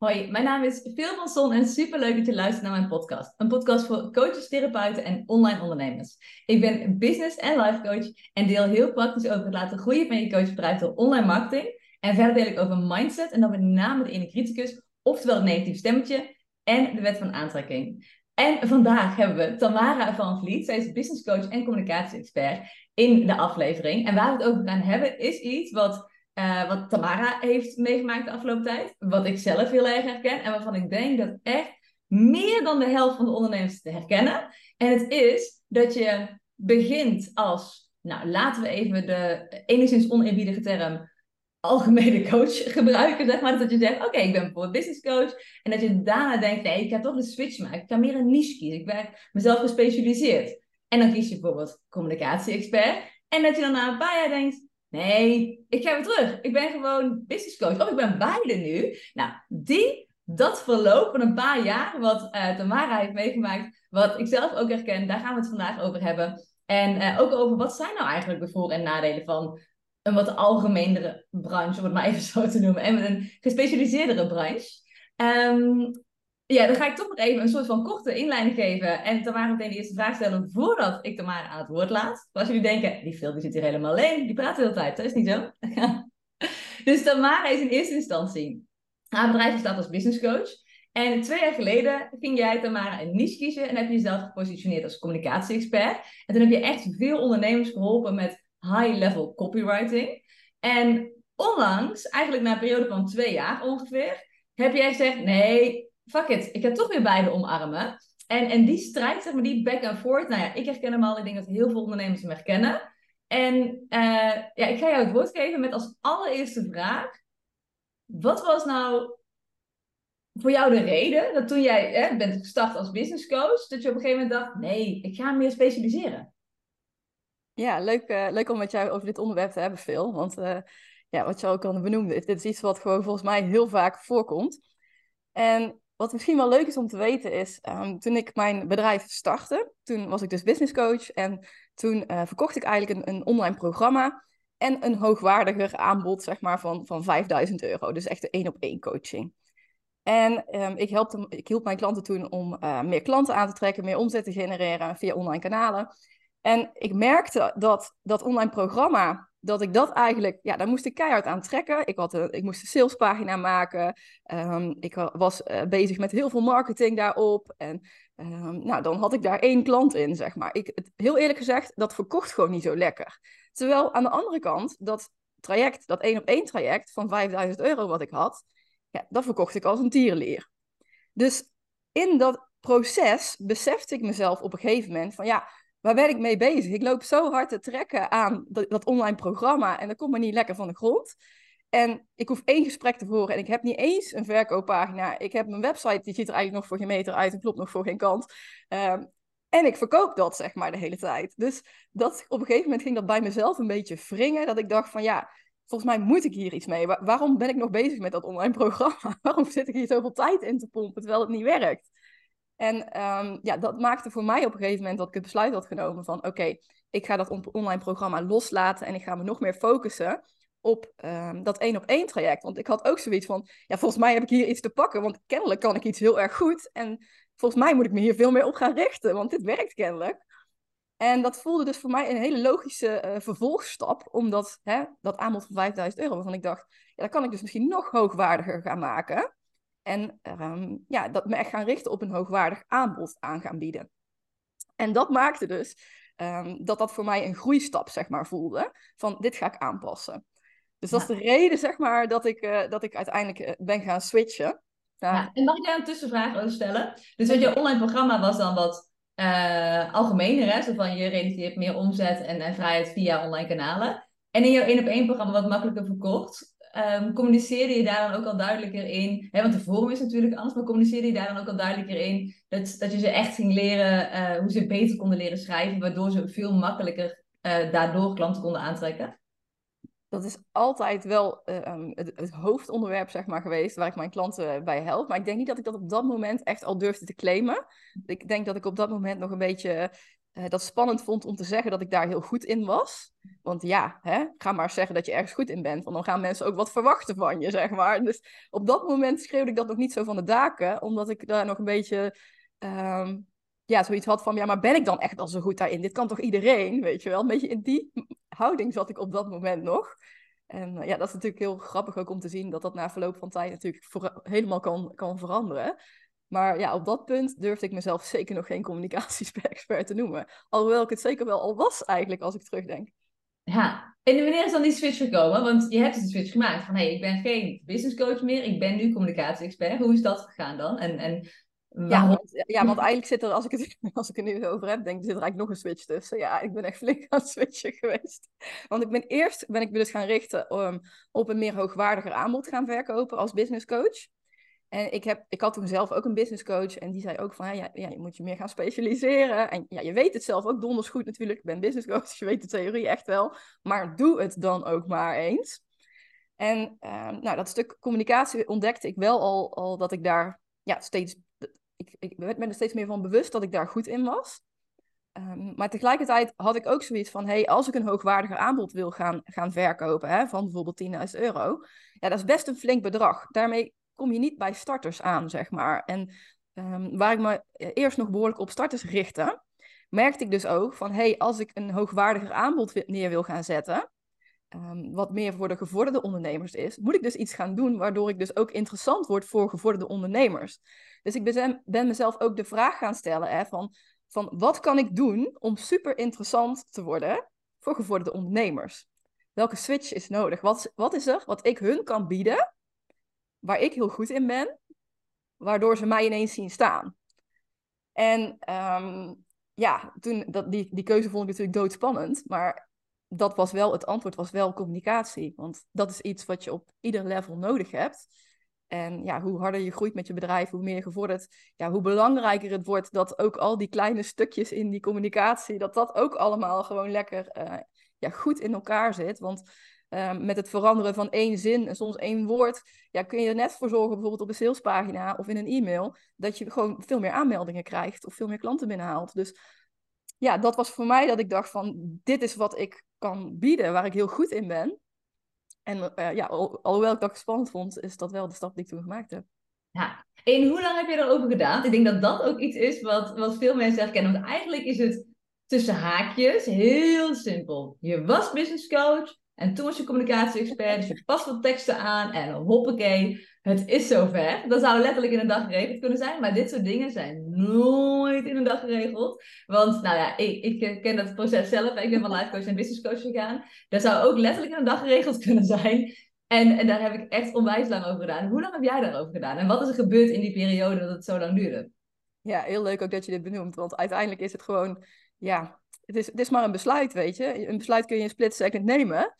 Hoi, mijn naam is Phil van Son en superleuk dat je luistert naar mijn podcast. Een podcast voor coaches, therapeuten en online ondernemers. Ik ben business en life coach en deel heel praktisch over het laten groeien van je coachbedrijf door online marketing. En verder deel ik over mindset en dan met name de ene criticus, oftewel het negatief stemmetje en de wet van aantrekking. En vandaag hebben we Tamara van Vliet. Zij is business coach en communicatie-expert in de aflevering. En waar we het over gaan hebben is iets wat uh, wat Tamara heeft meegemaakt de afgelopen tijd. Wat ik zelf heel erg herken. En waarvan ik denk dat echt meer dan de helft van de ondernemers te herkennen. En het is dat je begint als, nou laten we even de enigszins oneerbiedige term algemene coach gebruiken, zeg maar. Dat je zegt, oké, ik ben bijvoorbeeld business coach. En dat je daarna denkt, nee, ik ga toch de switch maken. Ik ga meer een niche kiezen. Ik ben mezelf gespecialiseerd. En dan kies je bijvoorbeeld communicatie-expert. En dat je dan na een paar jaar denkt, Nee, ik ga weer terug. Ik ben gewoon business coach. Oh, ik ben beide nu. Nou, die, dat verloop van een paar jaar, wat uh, Tamara heeft meegemaakt, wat ik zelf ook herken, daar gaan we het vandaag over hebben. En uh, ook over wat zijn nou eigenlijk de voor- en nadelen van een wat algemenere branche, om het maar even zo te noemen, en een gespecialiseerdere branche. Um, ja, dan ga ik toch nog even een soort van korte inleiding geven. En Tamara meteen de eerste vraag stellen voordat ik Tamara aan het woord laat. Als jullie denken, die Phil die zit hier helemaal alleen. Die praat de hele tijd. Dat is niet zo. dus Tamara is in eerste instantie. Haar bedrijf staat als business coach. En twee jaar geleden ging jij, Tamara, een niche kiezen. En heb je jezelf gepositioneerd als communicatie-expert. En toen heb je echt veel ondernemers geholpen met high-level copywriting. En onlangs, eigenlijk na een periode van twee jaar ongeveer, heb jij gezegd: nee, fuck it, ik heb toch weer beide omarmen. En, en die strijd, zeg maar, die back and forth, nou ja, ik herken hem al. Ik denk dat heel veel ondernemers hem herkennen. En uh, ja, ik ga jou het woord geven met als allereerste vraag. Wat was nou voor jou de reden dat toen jij hè, bent gestart als business coach, dat je op een gegeven moment dacht, nee, ik ga meer specialiseren? Ja, leuk, uh, leuk om met jou over dit onderwerp te hebben, Phil. Want uh, ja, wat je ook al benoemde, dit is iets wat gewoon volgens mij heel vaak voorkomt. En wat misschien wel leuk is om te weten is, um, toen ik mijn bedrijf startte, toen was ik dus business coach en toen uh, verkocht ik eigenlijk een, een, online programma en een hoogwaardiger aanbod, zeg maar, van, van 5000 euro. Dus echt een één op één coaching. En um, ik, helpte, ik hielp mijn klanten toen om uh, meer klanten aan te trekken, meer omzet te genereren via online kanalen. En ik merkte dat dat online programma dat ik dat eigenlijk, ja, daar moest ik keihard aan trekken. Ik, had ik moest een salespagina maken. Um, ik was uh, bezig met heel veel marketing daarop. En um, nou, dan had ik daar één klant in, zeg maar. Ik, het, heel eerlijk gezegd, dat verkocht gewoon niet zo lekker. Terwijl aan de andere kant, dat traject, dat één op één traject van 5000 euro wat ik had, ja, dat verkocht ik als een tierenleer. Dus in dat proces besefte ik mezelf op een gegeven moment van ja, waar ben ik mee bezig? Ik loop zo hard te trekken aan dat, online programma en dat komt me niet lekker van de grond. En ik hoef één gesprek te voeren en ik heb niet eens een verkooppagina. Ik heb mijn website, die ziet er eigenlijk nog voor geen meter uit en klopt nog voor geen kant. Um, en ik verkoop dat, zeg maar, de hele tijd. Dus dat, op een gegeven moment ging dat bij mezelf een beetje wringen. Dat ik dacht van, ja, volgens mij moet ik hier iets mee. waarom ben ik nog bezig met dat online programma? waarom zit ik hier zoveel tijd in te pompen, terwijl het niet werkt? En um, ja, dat maakte voor mij op een gegeven moment dat ik het besluit had genomen van oké, ik ga dat online programma loslaten en ik ga me nog meer focussen op um, dat één op één traject. Want ik had ook zoiets van, ja, volgens mij heb ik hier iets te pakken, want kennelijk kan ik iets heel erg goed. En volgens mij moet ik me hier veel meer op gaan richten, want dit werkt kennelijk. En dat voelde dus voor mij een hele logische uh, vervolgstap, omdat hè, dat aanbod van 5000 euro, waarvan ik dacht, ja, dat kan ik dus misschien nog hoogwaardiger gaan maken. En um, ja, dat me echt gaan richten op een hoogwaardig aanbod aan gaan bieden. En dat maakte dus um, dat dat voor mij een groeistap, zeg maar, voelde. Van dit ga ik aanpassen. Dus dat is de reden, zeg maar, dat ik, uh, dat ik uiteindelijk uh, ben gaan switchen. Ja, en mag ik daar een tussenvraag over stellen? Dus wat je online programma was dan wat uh, algemener, hè? Zo van je realiseert meer omzet en, en vrijheid via online kanalen. En in jouw één op één programma wat makkelijker verkocht. Um, communiceerde je daar dan ook al duidelijker in? Hè, want de vorm is natuurlijk anders, maar communiceerde je daar dan ook al duidelijker in dat, dat je ze echt ging leren uh, hoe ze beter konden leren schrijven, waardoor ze veel makkelijker uh, daardoor klanten konden aantrekken? Dat is altijd wel uh, het, het, hoofdonderwerp zeg maar, geweest waar ik mijn klanten bij help. Maar ik denk niet dat ik dat op dat moment echt al durfde te claimen. Ik denk dat ik op dat moment nog een beetje uh, dat spannend vond om te zeggen dat ik daar heel goed in was. Want ja, hè, ga maar zeggen dat je ergens goed in bent. Want dan gaan mensen ook wat verwachten van je, zeg maar. Dus op dat moment schreeuwde ik dat nog niet zo van de daken. Omdat ik daar nog een beetje... Um, ja, zoiets had van, ja, maar ben ik dan echt al zo goed daarin? Dit kan toch iedereen, weet je wel? Een beetje in die houding zat ik op dat moment nog. En uh, ja, dat is natuurlijk heel grappig ook om te zien dat dat na verloop van tijd natuurlijk voor, helemaal kan, kan veranderen. Maar ja, op dat punt durfde ik mezelf zeker nog geen communicatiespert te noemen. Alhoewel ik het zeker wel al was eigenlijk, als ik terugdenk. Ja, en wanneer is dan die switch gekomen? Want je hebt dus een switch gemaakt van, hé, hey, ik ben geen business coach meer, ik ben nu communicatie-expert. Hoe is dat gegaan dan? En, en ja, want, ja, want eigenlijk zit er, als ik, het, als ik het nu over heb, denk ik, zit er eigenlijk nog een switch tussen. Ja, ik ben echt flink aan het switchen geweest. Want ik ben eerst, ben ik me dus gaan richten um, op een meer hoogwaardiger aanbod gaan verkopen als business coach. En ik, heb, ik had toen zelf ook een business coach en die zei ook van, ja, ja, je moet je meer gaan specialiseren. En ja, je weet het zelf ook donders goed natuurlijk. Ik ben business coach, je weet de theorie echt wel. Maar doe het dan ook maar eens. En um, nou, dat stuk communicatie ontdekte ik wel al, al dat ik daar ja, steeds ik, ik werd me er steeds meer van bewust dat ik daar goed in was. Um, maar tegelijkertijd had ik ook zoiets van: hey, als ik een hoogwaardiger aanbod wil gaan, gaan verkopen, hè, van bijvoorbeeld 10.000 euro, ja, dat is best een flink bedrag. Daarmee kom je niet bij starters aan, zeg maar. En um, waar ik me eerst nog behoorlijk op starters richtte, merkte ik dus ook van: hey, als ik een hoogwaardiger aanbod neer wil gaan zetten, um, wat meer voor de gevorderde ondernemers is, moet ik dus iets gaan doen waardoor ik dus ook interessant word voor gevorderde ondernemers. Dus ik ben, ben mezelf ook de vraag gaan stellen hè, van, van wat kan ik doen om super interessant te worden voor gevorderde ondernemers? Welke switch is nodig? Wat, wat is er wat ik hun kan bieden, waar ik heel goed in ben, waardoor ze mij ineens zien staan? En um, ja, toen, dat, die, die keuze vond ik natuurlijk doodspannend, maar dat was wel, het antwoord was wel communicatie. Want dat is iets wat je op ieder level nodig hebt. En ja, hoe harder je groeit met je bedrijf, hoe meer je gevorderd, ja, hoe belangrijker het wordt dat ook al die kleine stukjes in die communicatie, dat dat ook allemaal gewoon lekker uh, ja, goed in elkaar zit. Want uh, met het veranderen van één zin en soms één woord, ja, kun je er net voor zorgen, bijvoorbeeld op een salespagina of in een e-mail, dat je gewoon veel meer aanmeldingen krijgt of veel meer klanten binnenhaalt. Dus ja, dat was voor mij dat ik dacht van, dit is wat ik kan bieden, waar ik heel goed in ben. En uh, ja, al, alhoewel ik dat spannend vond, is dat wel de stap die ik toen gemaakt heb. Ja, en hoe lang heb je erover gedaan? Ik denk dat dat ook iets is wat, wat veel mensen herkennen. Want eigenlijk is het tussen haakjes heel simpel. Je was business coach en toen was je communicatie-expert. Dus je past wat teksten aan en hoppakee het is zover. Dat zou letterlijk in een dag geregeld kunnen zijn. Maar dit soort dingen zijn nooit in een dag geregeld. Want, nou ja, ik, ik ken dat proces zelf. Ik ben van life coach en business coach gegaan. Dat zou ook letterlijk in een dag geregeld kunnen zijn. En, en daar heb ik echt onwijs lang over gedaan. Hoe lang heb jij daarover gedaan? En wat is er gebeurd in die periode dat het zo lang duurde? Ja, heel leuk ook dat je dit benoemt. Want uiteindelijk is het gewoon, ja, het is, is maar een besluit, weet je. Een besluit kun je in split second nemen.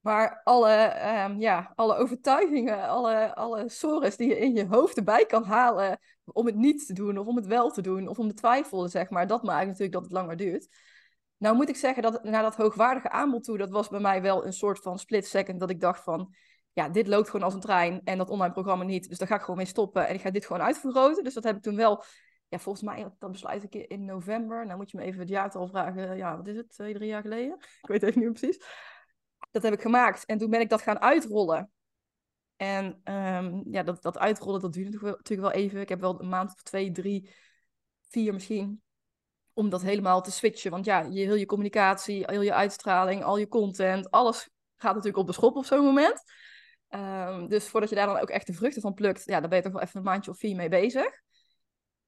Maar alle, um, ja, alle overtuigingen, alle, alle sores die je in je hoofd erbij kan halen om het niet te doen of om het wel te doen of om te twijfelen, zeg maar, dat maakt natuurlijk dat het langer duurt. Nou moet ik zeggen dat naar dat hoogwaardige aanbod toe, dat was bij mij wel een soort van split second dat ik dacht van, ja, dit loopt gewoon als een trein en dat online programma niet, dus daar ga ik gewoon mee stoppen en ik ga dit gewoon uitvergroten. Dus dat heb ik toen wel, ja, volgens mij, dat besluit ik in november. Nou moet je me even het jaartal vragen, ja, wat is het, twee, drie jaar geleden? Ik weet even niet precies dat heb ik gemaakt. En toen ben ik dat gaan uitrollen. En um, ja, dat, dat uitrollen, dat duurde natuurlijk wel even. Ik heb wel een maand of twee, drie, vier misschien. Om dat helemaal te switchen. Want ja, je, heel je communicatie, heel je uitstraling, al je content, alles gaat natuurlijk op de schop op zo'n moment. Um, dus voordat je daar dan ook echt de vruchten van plukt, ja, dan ben je toch wel even een maandje of vier mee bezig.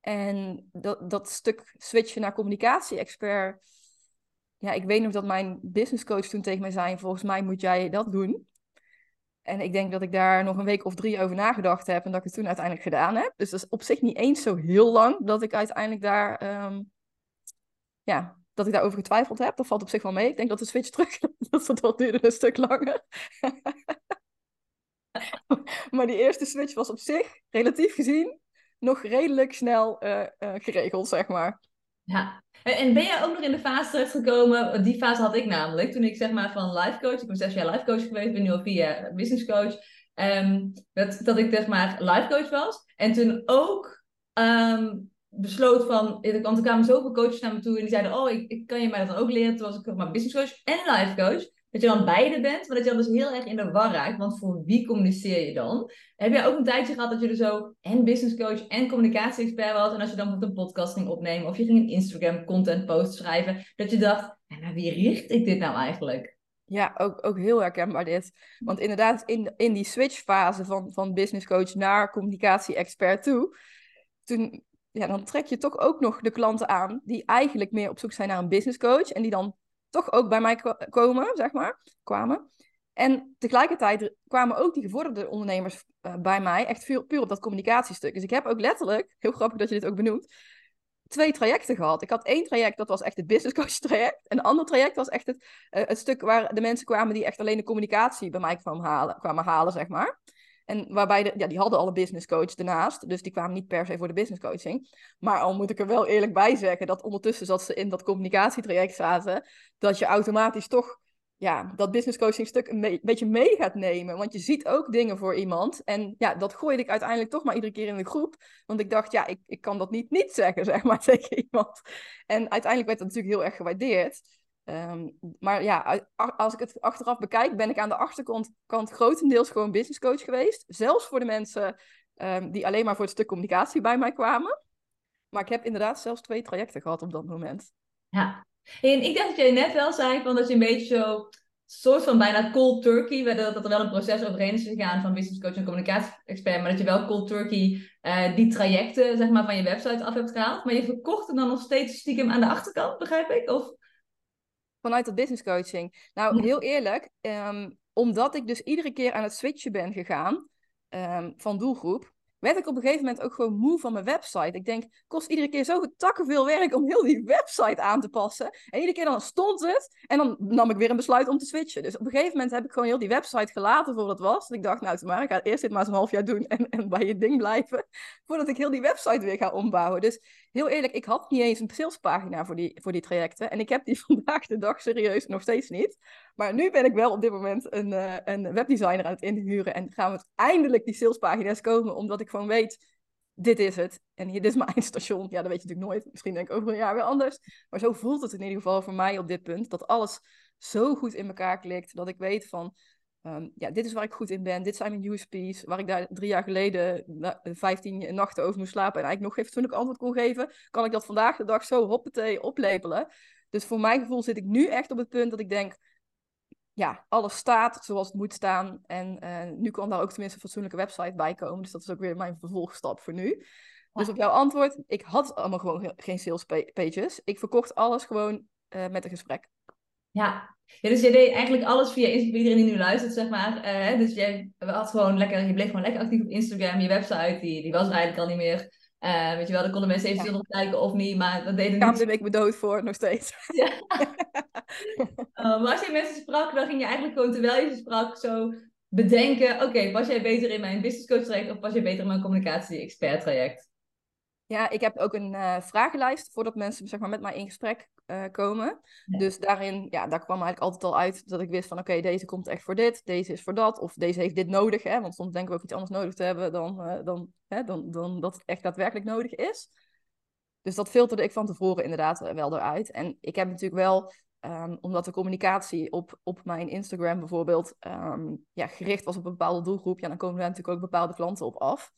En dat, dat stuk switchen naar communicatie-expert, ja, ik weet nog dat mijn business coach toen tegen mij zei: Volgens mij moet jij dat doen. En ik denk dat ik daar nog een week of drie over nagedacht heb en dat ik het toen uiteindelijk gedaan heb. Dus dat is op zich niet eens zo heel lang dat ik uiteindelijk daar, um, ja, dat ik daarover getwijfeld heb. Dat valt op zich wel mee. Ik denk dat de switch terug, dat dat duurde een stuk langer. maar die eerste switch was op zich, relatief gezien, nog redelijk snel uh, uh, geregeld, zeg maar. Ja, en ben jij ook nog in de fase terechtgekomen, die fase had ik namelijk, toen ik zeg maar van life coach, ik ben zes jaar life coach geweest, ben nu al vier jaar business coach, um, dat, dat ik zeg maar life coach was. En toen ook um, besloot van, want er kwamen zoveel coaches naar me toe en die zeiden, oh, ik, ik kan je mij dat dan ook leren. Toen was ik maar business coach en life coach. Dat je dan beide bent, maar dat je dan dus heel erg in de war raakt. Want voor wie communiceer je dan? Heb jij ook een tijdje gehad dat je er zo en business coach en communicatie-expert was? En als je dan bijvoorbeeld een podcast ging opnemen of je ging een Instagram content post schrijven, dat je dacht, naar wie richt ik dit nou eigenlijk? Ja, ook, ook heel herkenbaar dit. Want inderdaad, in, in die switchfase van, van business coach naar communicatie-expert toe, toen, ja, dan trek je toch ook nog de klanten aan die eigenlijk meer op zoek zijn naar een business coach en die dan toch ook bij mij komen, zeg maar, kwamen. En tegelijkertijd kwamen ook die gevorderde ondernemers uh, bij mij echt puur, op dat communicatiestuk. Dus ik heb ook letterlijk, heel grappig dat je dit ook benoemt, twee trajecten gehad. Ik had één traject, dat was echt het business coach traject. En een ander traject was echt het, uh, het stuk waar de mensen kwamen die echt alleen de communicatie bij mij halen, kwamen halen zeg maar. En waarbij, de, ja, die hadden al een business coach ernaast. Dus die kwamen niet per se voor de business coaching. Maar al moet ik er wel eerlijk bij zeggen dat ondertussen zat ze in dat communicatietraject zaten. Dat je automatisch toch ja, dat business coaching stuk een beetje mee gaat nemen. Want je ziet ook dingen voor iemand. En ja, dat gooide ik uiteindelijk toch maar iedere keer in de groep. Want ik dacht, ja, ik, ik kan dat niet niet zeggen, zeg maar, tegen iemand. En uiteindelijk werd dat natuurlijk heel erg gewaardeerd. Ehm, maar ja, als ik het achteraf bekijk, ben ik aan de achterkant kant grotendeels gewoon business coach geweest. Zelfs voor de mensen ehm, die alleen maar voor het stuk communicatie bij mij kwamen. Maar ik heb inderdaad zelfs twee trajecten gehad op dat moment. Ja, en ik dacht dat jij net wel zei van dat je een beetje zo soort van bijna cold turkey, dat, dat er wel een proces overheen is gegaan van business coach en communicatie-expert, maar dat je wel cold turkey uh, die trajecten zeg maar, van je website af hebt gehaald. Maar je verkocht het dan nog steeds stiekem aan de achterkant, begrijp ik? Of vanuit dat business coaching? Nou, heel eerlijk, ehm, omdat ik dus iedere keer aan het switchen ben gegaan um, van doelgroep, werd ik op een gegeven moment ook gewoon moe van mijn website. Ik denk, kost iedere keer zo takken veel werk om heel die website aan te passen. En iedere keer dan stond het en dan nam ik weer een besluit om te switchen. Dus op een gegeven moment heb ik gewoon heel die website gelaten voor wat het was. En ik dacht, nou, maar ik ga eerst dit maar eens een half jaar doen en, en bij je ding blijven. Voordat ik heel die website weer ga ombouwen. Dus heel eerlijk, ik had niet eens een salespagina voor die, voor die trajecten. En ik heb die vandaag de dag serieus nog steeds niet. Maar nu ben ik wel op dit moment een, uh, een webdesigner aan het inhuren. En gaan we eindelijk die salespagina's komen, omdat ik gewoon weet, dit is het. En dit is mijn eindstation. Ja, dat weet je natuurlijk nooit. Misschien denk ik over een jaar weer anders. Maar zo voelt het in ieder geval voor mij op dit punt. Dat alles zo goed in elkaar klikt. Dat ik weet van, um, ja, dit is waar ik goed in ben. Dit zijn mijn USP's. Waar ik daar drie jaar geleden 15 nachten over moest slapen. En eigenlijk nog geen fatsoenlijk antwoord kon geven. Kan ik dat vandaag de dag zo hoppatee oplepelen. Dus voor mijn gevoel zit ik nu echt op het punt dat ik denk ja, alles staat zoals het moet staan. En uh, nu kan daar ook tenminste een fatsoenlijke website bij komen. Dus dat is ook weer mijn vervolgstap voor nu. Dus op jouw antwoord, ik had allemaal gewoon geen sales pages. Ik verkocht alles gewoon uh, met een gesprek. Ja. ja, dus je deed eigenlijk alles via Instagram, iedereen die nu luistert, zeg maar. Uh, dus jij had gewoon lekker, je bleef gewoon lekker actief op Instagram. Je website, die, die was er eigenlijk al niet meer. Uh, weet je wel, dan konden mensen eventueel ja. nog kijken of niet, maar dat deden niet. Daar ik me dood voor, nog steeds. Ja. uh, maar als je mensen sprak, dan ging je eigenlijk gewoon, terwijl je ze sprak, zo bedenken, oké, okay, was jij beter in mijn business coach traject of was jij beter in mijn communicatie expert traject? Ja, ik heb ook een uh, vragenlijst voordat mensen zeg maar, met mij in gesprek uh, komen. Dus daarin, ja, daar kwam eigenlijk altijd al uit dat ik wist van oké, deze komt echt voor dit, deze is voor dat, of deze heeft dit nodig. Hè? Want soms denken we ook iets anders nodig te hebben dan, uh, dan, hè, dan, dan dat het echt daadwerkelijk nodig is. Dus dat filterde ik van tevoren inderdaad wel eruit. En ik heb natuurlijk wel, um, omdat de communicatie op, op mijn Instagram bijvoorbeeld um, ja, gericht was op een bepaalde doelgroep, ja, dan komen er natuurlijk ook bepaalde klanten op af.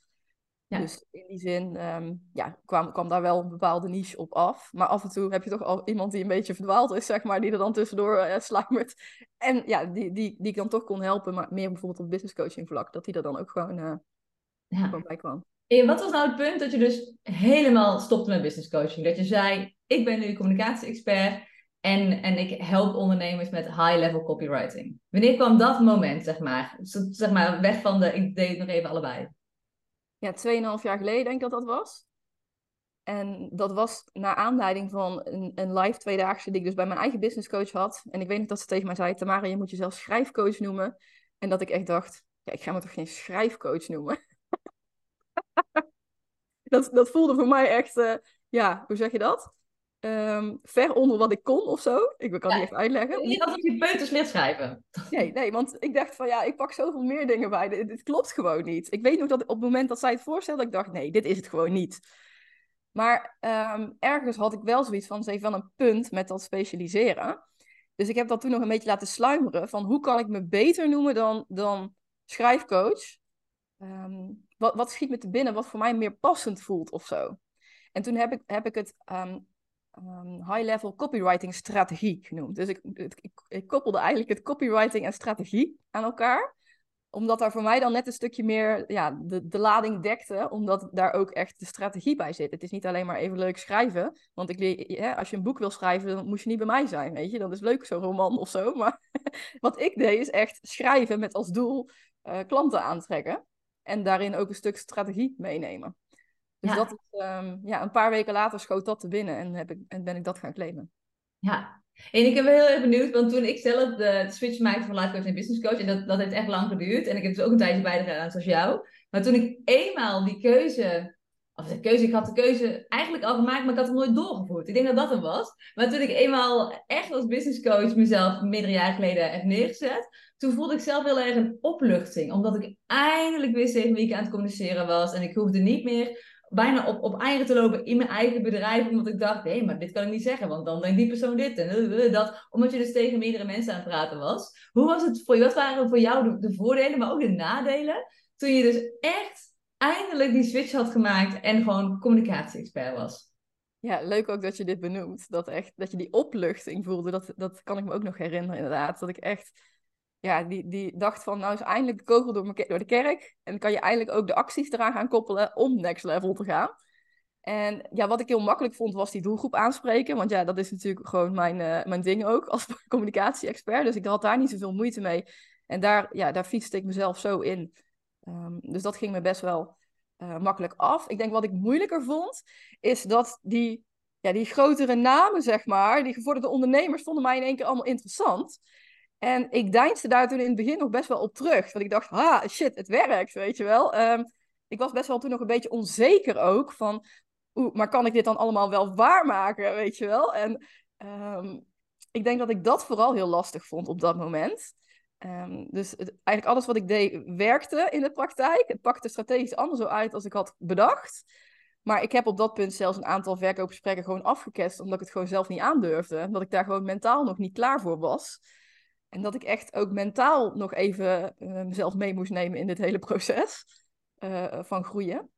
Ja. Dus in die zin um, ja, kwam, kwam daar wel een bepaalde niche op af. Maar af en toe heb je toch al iemand die een beetje verdwaald is, zeg maar, die er dan tussendoor uh, sluimert. En ja, die, die, die ik dan toch kon helpen, maar meer bijvoorbeeld op business coaching vlak, dat die er dan ook gewoon, uh, ja. gewoon bij kwam. En wat was nou het punt dat je dus helemaal stopte met business coaching? Dat je zei, ik ben nu communicatie-expert en, en ik help ondernemers met high-level copywriting. Wanneer kwam dat moment, zeg maar? Zeg maar, weg van de, ik deed het nog even allebei ja, 2,5 jaar geleden denk ik dat dat was. En dat was naar aanleiding van een, een live tweedaagse die ik dus bij mijn eigen business coach had. En ik weet niet dat ze tegen mij zei, Tamara, je moet jezelf schrijfcoach noemen. En dat ik echt dacht, ja, ik ga me toch geen schrijfcoach noemen? dat, dat voelde voor mij echt, uh, ja, hoe zeg je dat? Um, ver onder wat ik kon of zo. Ik kan ja, niet even uitleggen. Je had op je peuters leert schrijven. Nee, nee, want ik dacht van ja, ik pak zoveel meer dingen bij. Dit, dit, klopt gewoon niet. Ik weet nog dat op het moment dat zij het voorstelde, ik dacht nee, dit is het gewoon niet. Maar ehm, ergens had ik wel zoiets van, even van een punt met dat specialiseren. Dus ik heb dat toen nog een beetje laten sluimeren van hoe kan ik me beter noemen dan, dan schrijfcoach. Ehm, wat, wat schiet me te binnen, wat voor mij meer passend voelt of zo. En toen heb ik, heb ik het um, high-level copywriting strategie genoemd. Dus ik, ik, ik, koppelde eigenlijk het copywriting en strategie aan elkaar omdat daar voor mij dan net een stukje meer ja, de, de lading dekte, omdat daar ook echt de strategie bij zit. Het is niet alleen maar even leuk schrijven, want ik, ja, als je een boek wil schrijven, dan moet je niet bij mij zijn, weet je. Dat is leuk, zo'n roman of zo. Maar wat ik deed is echt schrijven met als doel uh, klanten aantrekken. En daarin ook een stuk strategie meenemen. Dus dat is, um, ja, een paar weken later schoot dat te binnen en, heb ik, en ben ik dat gaan claimen. Ja, en ik ben heel erg benieuwd, want toen ik zelf de switch maakte van life coach naar business coach, en dat, dat heeft echt lang geduurd, en ik heb dus ook een tijdje bijgedragen zoals jou, maar toen ik eenmaal die keuze, of de keuze, ik had de keuze eigenlijk al gemaakt, maar ik had hem nooit doorgevoerd. Ik denk dat dat hem was. Maar toen ik eenmaal echt als business coach mezelf meerdere jaren geleden heb neergezet, toen voelde ik zelf heel erg een opluchting, omdat ik eindelijk wist tegen wie ik aan het communiceren was, en ik hoefde niet meer bijna op, op eigen te lopen in mijn eigen bedrijf. Omdat ik dacht, hé, maar dit kan ik niet zeggen. Want dan denkt die persoon dit en dat. Omdat je dus tegen meerdere mensen aan het praten was. Hoe was het voor je? Wat waren voor jou de, voordelen, maar ook de nadelen? Toen je dus echt eindelijk die switch had gemaakt en gewoon communicatie-expert was. Ja, leuk ook dat je dit benoemt. Dat, echt, dat je die opluchting voelde. Dat, dat kan ik me ook nog herinneren, inderdaad. Dat ik echt ja, die, die dacht van, nou is eindelijk de kogel door, door de kerk. En dan kan je eindelijk ook de acties eraan gaan koppelen om next level te gaan. En ja, wat ik heel makkelijk vond, was die doelgroep aanspreken. Want ja, dat is natuurlijk gewoon mijn, uh, mijn ding ook als communicatie-expert. Dus ik had daar niet zoveel moeite mee. En daar, ja, daar fietste ik mezelf zo in. Um, dus dat ging me best wel uh, makkelijk af. Ik denk wat ik moeilijker vond, is dat die, ja, die grotere namen, zeg maar, die gevorderde ondernemers, vonden mij in één keer allemaal interessant. En ik deinsde daar toen in het begin nog best wel op terug. Want ik dacht, ah, shit, het werkt, weet je wel. Um, ik was best wel toen nog een beetje onzeker ook van, oeh, maar kan ik dit dan allemaal wel waarmaken, weet je wel? En um, ik denk dat ik dat vooral heel lastig vond op dat moment. Um, dus eigenlijk alles wat ik deed werkte in de praktijk. Het pakte strategisch anders zo uit als ik had bedacht. Maar ik heb op dat punt zelfs een aantal verkoopgesprekken gewoon afgekest, omdat ik het gewoon zelf niet aandurfde. Omdat ik daar gewoon mentaal nog niet klaar voor was. En dat ik echt ook mentaal nog even uh, mezelf mee moest nemen in dit hele proces uh, van groeien.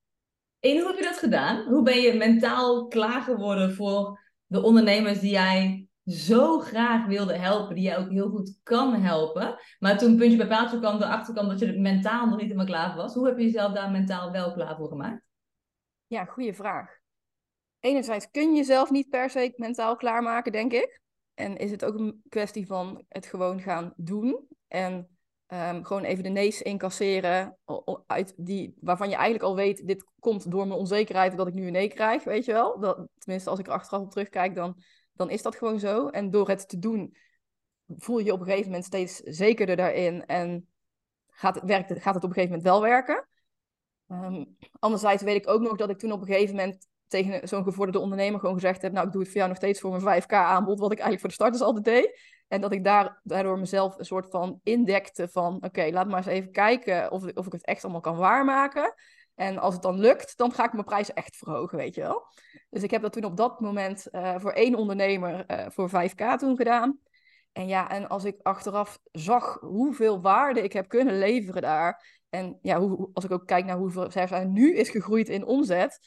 En hoe heb je dat gedaan? Hoe ben je mentaal klaar geworden voor de ondernemers die jij zo graag wilde helpen, die jij ook heel goed kan helpen, maar toen puntje bij paaltje kwam, erachter kwam dat je er mentaal nog niet helemaal klaar was. Hoe heb je jezelf daar mentaal wel klaar voor gemaakt? Ja, goede vraag. Enerzijds kun je jezelf niet per se mentaal klaarmaken, denk ik. En is het ook een kwestie van het gewoon gaan doen. En um, gewoon even de nees incasseren. Uit die, waarvan je eigenlijk al weet, dit komt door mijn onzekerheid dat ik nu een nee krijg, weet je wel. Dat, tenminste, als ik er achteraf op terugkijk, dan, dan is dat gewoon zo. En door het te doen, voel je je op een gegeven moment steeds zekerder daarin. En gaat het, werkt, gaat het op een gegeven moment wel werken. Um, anderzijds weet ik ook nog dat ik toen op een gegeven moment tegen zo'n gevorderde ondernemer gewoon gezegd heb, nou ik doe het voor jou nog steeds voor mijn 5k aanbod, wat ik eigenlijk voor de starters altijd deed. En dat ik daar, daardoor mezelf een soort van indekte van, oké, laat maar eens even kijken of, of ik het echt allemaal kan waarmaken. En als het dan lukt, dan ga ik mijn prijs echt verhogen, weet je wel. Dus ik heb dat toen op dat moment uh, voor één ondernemer uh, voor 5k toen gedaan. En ja, en als ik achteraf zag hoeveel waarde ik heb kunnen leveren daar. En ja, hoe, als ik ook kijk naar hoeveel zij nu is gegroeid in omzet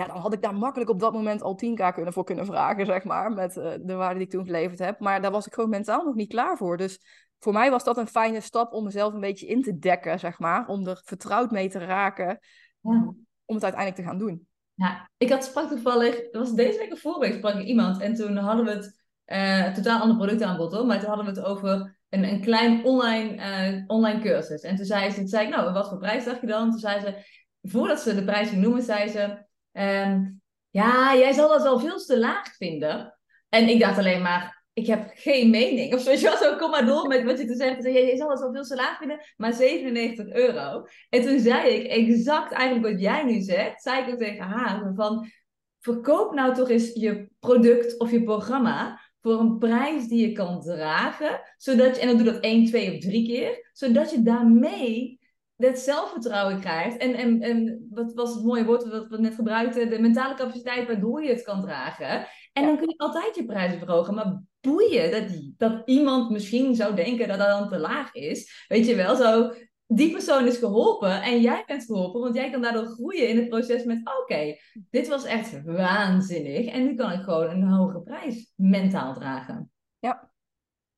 ja, dan had ik daar makkelijk op dat moment al 10k kunnen voor kunnen vragen, zeg maar, met uh, de waarde die ik toen geleverd heb. Maar daar was ik gewoon mentaal nog niet klaar voor. Dus voor mij was dat een fijne stap om mezelf een beetje in te dekken, zeg maar, om er vertrouwd mee te raken, ja. om het uiteindelijk te gaan doen. Ja, ik had sprak toevallig, dat was deze week of vorige week sprak ik iemand en toen hadden we het, uh, totaal ander productaanbod hoor, maar toen hadden we het over een, een klein online, uh, online cursus. En toen zei ze, toen zei ik, nou, wat voor prijs dacht je dan? Toen zei ze, voordat ze de prijs ging noemen, zei ze, Um, ja, jij zal dat wel veel te laag vinden. En ik dacht alleen maar, ik heb geen mening. Of zoals je zo, kom maar door met wat je te zeggen. Jij zal dat wel veel te laag vinden, maar 97 euro. En toen zei ik exact eigenlijk wat jij nu zegt. Zei ik ook tegen haar van, verkoop nou toch eens je product of je programma voor een prijs die je kan dragen. Zodat je, en dan doe dat één, twee of drie keer. Zodat je daarmee dat zelfvertrouwen krijgt. En, en, en wat was het mooie woord dat we net gebruikten? De mentale capaciteit waardoor je het kan dragen. En dan kun je altijd je prijzen verhogen. Maar boeien dat, dat iemand misschien zou denken dat dat dan te laag is. Weet je wel, zo die persoon is geholpen en jij bent geholpen, want jij kan daardoor groeien in het proces met: oké, dit was echt waanzinnig en nu kan ik gewoon een hogere prijs mentaal dragen. Ja,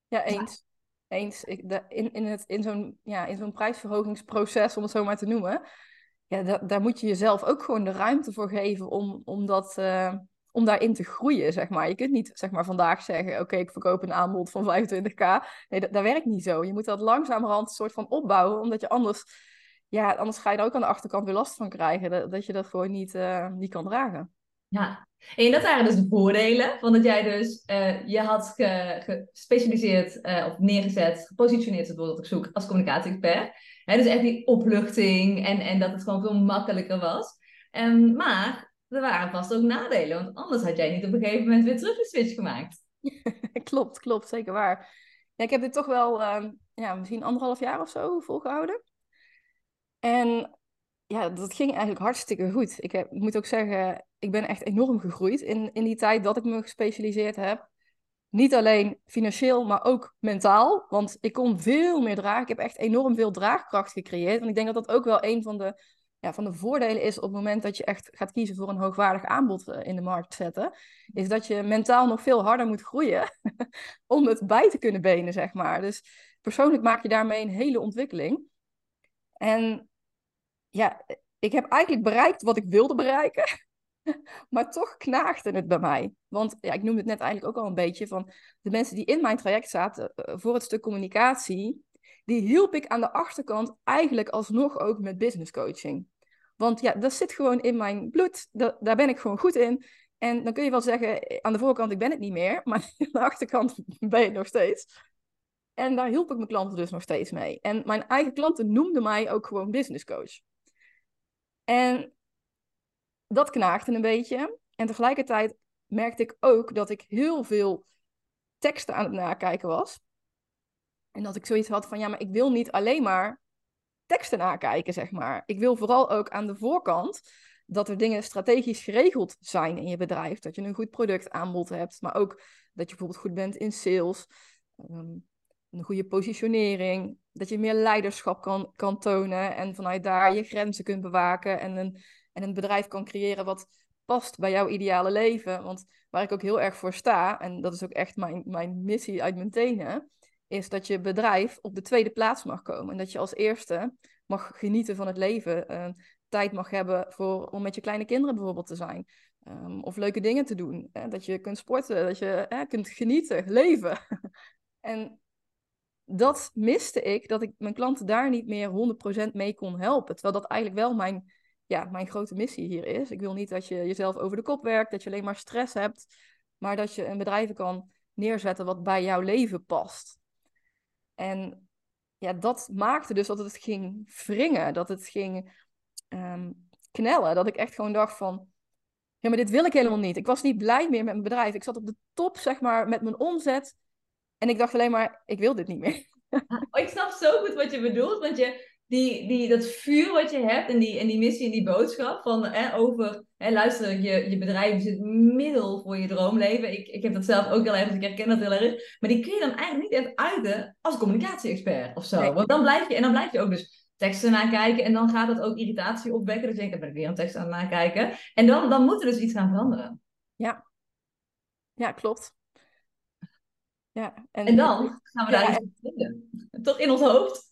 ja eens. Eens. In, in, het, in zo'n ja, in zo'n prijsverhogingsproces, om het zo maar te noemen, ja, da, daar moet je jezelf ook gewoon de ruimte voor geven om, om dat. Uh, om daarin te groeien, zeg maar. Je kunt niet zeg maar, vandaag zeggen, oké, ik verkoop een aanbod van 25k. Nee, dat, dat, werkt niet zo. Je moet dat langzamerhand een soort van opbouwen, omdat je anders, ja, anders ga je er ook aan de achterkant weer last van krijgen, dat, dat je dat gewoon niet, uh, niet kan dragen. Ja, en dat waren dus de voordelen van dat jij dus, uh, je had gespecialiseerd uh, of neergezet, gepositioneerd, het woord zoek, als communicatie-expert. dus echt die opluchting en, en dat het gewoon veel makkelijker was. Um, maar er waren vast ook nadelen, want anders had jij niet op een gegeven moment weer terug een switch gemaakt. klopt, klopt, zeker waar. Ja, ik heb dit toch wel uh, ja, misschien anderhalf jaar of zo volgehouden. En ja, dat ging eigenlijk hartstikke goed. Ik heb, moet ook zeggen, ik ben echt enorm gegroeid in, in die tijd dat ik me gespecialiseerd heb. Niet alleen financieel, maar ook mentaal. Want ik kon veel meer dragen. Ik heb echt enorm veel draagkracht gecreëerd. En ik denk dat dat ook wel een van de ja, van de voordelen is op het moment dat je echt gaat kiezen voor een hoogwaardig aanbod eh, in de markt zetten, is dat je mentaal nog veel harder moet groeien om het bij te kunnen benen, zeg maar. Dus persoonlijk maak je daarmee een hele ontwikkeling. En ja, ik heb eigenlijk bereikt wat ik wilde bereiken, maar toch knaagde het bij mij. Want ja, ik noemde het net eigenlijk ook al een beetje van de mensen die in mijn traject zaten eh, voor het stuk communicatie, die hielp ik aan de achterkant eigenlijk alsnog ook met business coaching. Want ja, dat zit gewoon in mijn bloed. daar ben ik gewoon goed in. En dan kun je wel zeggen, eh, aan de voorkant ik ben het niet meer, maar aan de achterkant ben je het nog steeds. En daar hielp ik mijn klanten dus nog steeds mee. En mijn eigen klanten noemden mij ook gewoon business coach. En dat knaagde een beetje. En tegelijkertijd merkte ik ook dat ik heel veel teksten aan het nakijken was. En dat ik zoiets had van, ja, maar ik wil niet alleen maar teksten nakijken, zeg maar. Ik wil vooral ook aan de voorkant dat er dingen strategisch geregeld zijn in je bedrijf. Dat je een goed productaanbod hebt, maar ook dat je bijvoorbeeld goed bent in sales, ehm, een goede positionering, dat je meer leiderschap kan, kan tonen en vanuit daar je grenzen kunt bewaken en een, en een bedrijf kan creëren wat past bij jouw ideale leven. Want waar ik ook heel erg voor sta, en dat is ook echt mijn, mijn missie uit mijn tenen, is dat je bedrijf op de tweede plaats mag komen. En dat je als eerste mag genieten van het leven. Uh, tijd mag hebben voor, om met je kleine kinderen bijvoorbeeld te zijn. Um, of leuke dingen te doen. Hè? Dat je kunt sporten, dat je hè, kunt genieten, leven. en dat miste ik, dat ik mijn klanten daar niet meer 100% mee kon helpen. Terwijl dat eigenlijk wel mijn, ja, mijn grote missie hier is. Ik wil niet dat je jezelf over de kop werkt, dat je alleen maar stress hebt. Maar dat je een bedrijf kan neerzetten wat bij jouw leven past. En ja, dat maakte dus dat het ging wringen, dat het ging um, knellen. Dat ik echt gewoon dacht van, ja, maar dit wil ik helemaal niet. Ik was niet blij meer met mijn bedrijf. Ik zat op de top, zeg maar, met mijn omzet. En ik dacht alleen maar, ik wil dit niet meer. Oh, ik snap zo goed wat je bedoelt, want je, die, die, dat vuur wat je hebt en die, en die missie en die boodschap van hè, over, hè, luister, je, je bedrijf is het middel voor je droomleven. Ik, ik heb dat zelf ook heel erg, dus ik herken dat heel erg. Maar die kun je dan eigenlijk niet echt uiten als communicatie-expert of zo. Want dan blijf je, en dan blijf je ook dus teksten nakijken en dan gaat het ook irritatie opwekken. Dat je denkt, ben ik weer een tekst aan het nakijken. En dan, dan moet er dus iets gaan veranderen. Ja, ja klopt. Ja, en, en dan gaan we daar iets vinden. Toch in ons hoofd.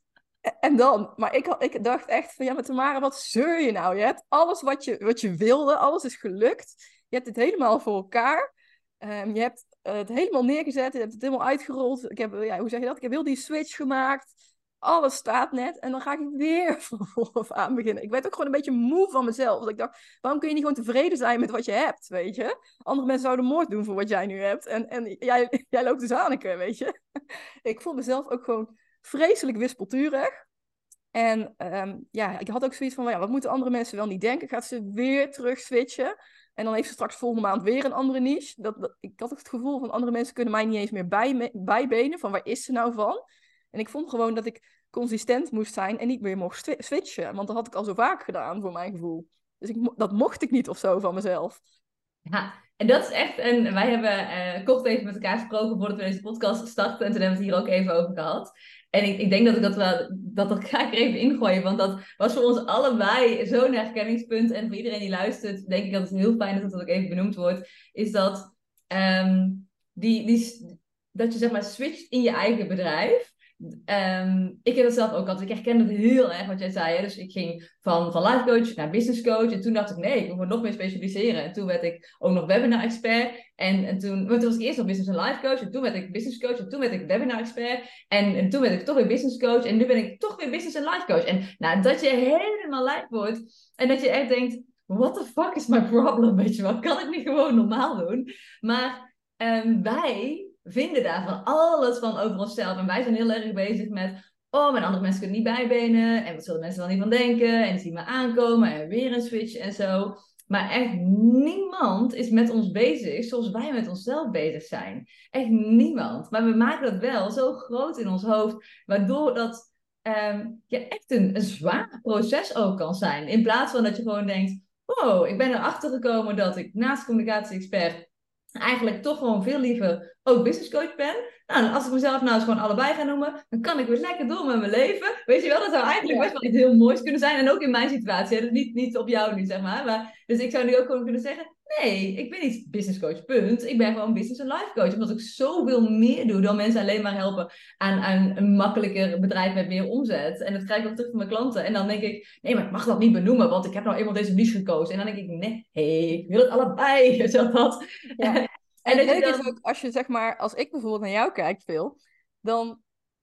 En dan, maar ik, ik dacht echt van, ja, maar Tamara, wat zeur je nou? Je hebt alles wat je, wat je wilde, alles is gelukt. Je hebt het helemaal voor elkaar. Um, je hebt het helemaal neergezet, je hebt het helemaal uitgerold. Ik heb, ja, hoe zeg je dat? Ik heb heel die switch gemaakt. Alles staat net. En dan ga ik weer vanaf aan beginnen. Ik werd ook gewoon een beetje moe van mezelf. Want ik dacht, waarom kun je niet gewoon tevreden zijn met wat je hebt, weet je? Andere mensen zouden moord doen voor wat jij nu hebt. En, en jij, jij loopt dus aan, weet je? ik voel mezelf ook gewoon vreselijk wispelturig. En ehm, ja, ik had ook zoiets van, ja, wat moeten andere mensen wel niet denken? Gaat ze weer terug switchen? En dan heeft ze straks volgende maand weer een andere niche. Dat, ik had het gevoel van andere mensen kunnen mij niet eens meer bij, bijbenen. Van waar is ze nou van? En ik vond gewoon dat ik consistent moest zijn en niet meer mocht switchen. Want dat had ik al zo vaak gedaan, voor mijn gevoel. Dus ik, dat mocht ik niet of zo van mezelf. Ja, en dat is echt, en wij hebben uh, kort even met elkaar gesproken voordat we deze podcast starten. En toen hebben we het hier ook even over gehad. En ik, ik denk dat ik dat wel, dat, dat ga ik er even ingooien. Want dat was voor ons allebei zo'n herkenningspunt. En voor iedereen die luistert, denk ik dat het heel fijn is dat dat ook even benoemd wordt. Is dat, um, die, die, dat je zeg maar switcht in je eigen bedrijf. Um, ik heb dat zelf ook altijd. Ik herken het heel erg wat jij zei. Hè? Dus ik ging van, van life coach naar business coach. En toen dacht ik, nee, ik moet nog meer specialiseren. En toen werd ik ook nog webinar expert. En, en toen, was ik eerst nog business en life coach. En toen werd ik business coach. En toen werd ik webinar expert. En, en toen werd ik toch weer business coach. En nu ben ik toch weer business en life coach. En nou, dat je helemaal lijf wordt. En dat je echt denkt, what the fuck is my problem? Weet je wel, kan ik niet gewoon normaal doen? Maar um, wij vinden daar van alles van over onszelf. En wij zijn heel erg bezig met, oh, mijn andere mensen kunnen niet bijbenen. En wat zullen mensen dan niet van denken? En zien me aankomen en weer een switch en zo. Maar echt niemand is met ons bezig zoals wij met onszelf bezig zijn. Echt niemand. Maar we maken dat wel zo groot in ons hoofd, waardoor dat um, echt een, een zwaar proces ook kan zijn. In plaats van dat je gewoon denkt, oh, ik ben erachter gekomen dat ik naast communicatie-expert eigenlijk toch gewoon veel liever ook business coach ben. Nou, als ik mezelf nou eens gewoon allebei ga noemen, dan kan ik weer lekker door met mijn leven. Weet je wel, dat zou eigenlijk best wel iets heel moois kunnen zijn. En ook in mijn situatie, hè? niet, niet op jou nu, zeg maar. maar. Dus ik zou nu ook gewoon kunnen zeggen, nee, ik ben niet business coach, punt. Ik ben gewoon business en life coach. Omdat ik zoveel meer doe dan mensen alleen maar helpen aan, aan een makkelijker bedrijf met meer omzet. En dat krijg ik ook terug van mijn klanten. En dan denk ik, nee, maar ik mag dat niet benoemen, want ik heb nou eenmaal deze niche gekozen. En dan denk ik, nee, hey, ik wil het allebei. Zo dat. Ja. En, het leuke is ook, als je zeg maar, als ik bijvoorbeeld naar jou kijk, veel, dan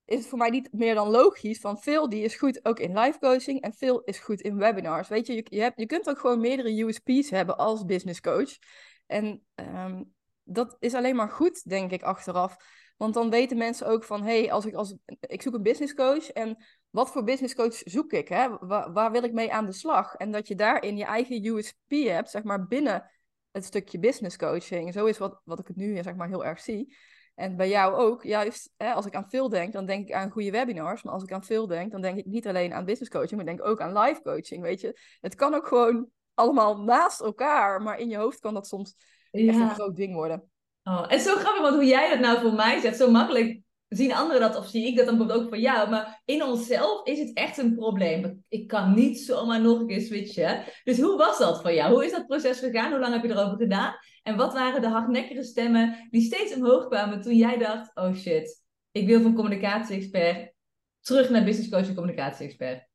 is het voor mij niet meer dan logisch van veel die is goed ook in live coaching en veel is goed in webinars. Weet je, je, je, hebt, je kunt ook gewoon meerdere USP's hebben als business coach. En um, dat is alleen maar goed, denk ik, achteraf. Want dan weten mensen ook van, hé, hey, als ik, als, ik zoek een business coach en wat voor business coach zoek ik? Hè? Waar, waar wil ik mee aan de slag? En dat je daarin je eigen USP hebt, zeg maar, binnen het stukje business coaching. Zo is wat, wat ik het nu zeg maar heel erg zie. En bij jou ook, juist hè, als ik aan veel denk, dan denk ik aan goede webinars. Maar als ik aan veel denk, dan denk ik niet alleen aan business coaching, maar denk ook aan live coaching. Weet je, het kan ook gewoon allemaal naast elkaar, maar in je hoofd kan dat soms echt een groot ding worden. Oh, en zo grappig, want hoe jij dat nou voor mij zegt, zo makkelijk zien anderen dat of zie ik dat dan bijvoorbeeld ook van jou. Maar in onszelf is het echt een probleem. Ik kan niet zomaar nog een keer switchen. Dus hoe was dat voor jou? Hoe is dat proces gegaan? Hoe lang heb je erover gedaan? En wat waren de hardnekkige stemmen die steeds omhoog kwamen toen jij dacht: oh shit, ik wil van communicatie-expert terug naar business coach en communicatie-expert?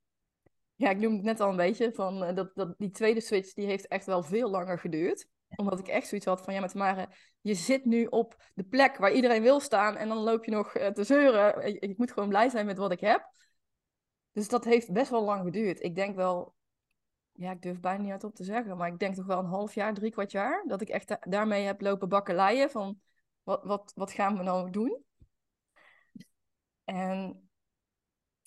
Ja, ik noemde het net al een beetje van uh, dat, dat die tweede switch die heeft echt wel veel langer geduurd omdat ik echt zoiets had van, ja, met Mare, je zit nu op de plek waar iedereen wil staan en dan loop je nog eh, te zeuren. Ik, moet gewoon blij zijn met wat ik heb. Dus dat heeft best wel lang geduurd. Ik denk wel, ja, ik durf bijna niet op te zeggen, maar ik denk toch wel een half jaar, drie kwart jaar, dat ik echt daarmee heb lopen bakkeleien van, wat, wat, wat gaan we nou doen? En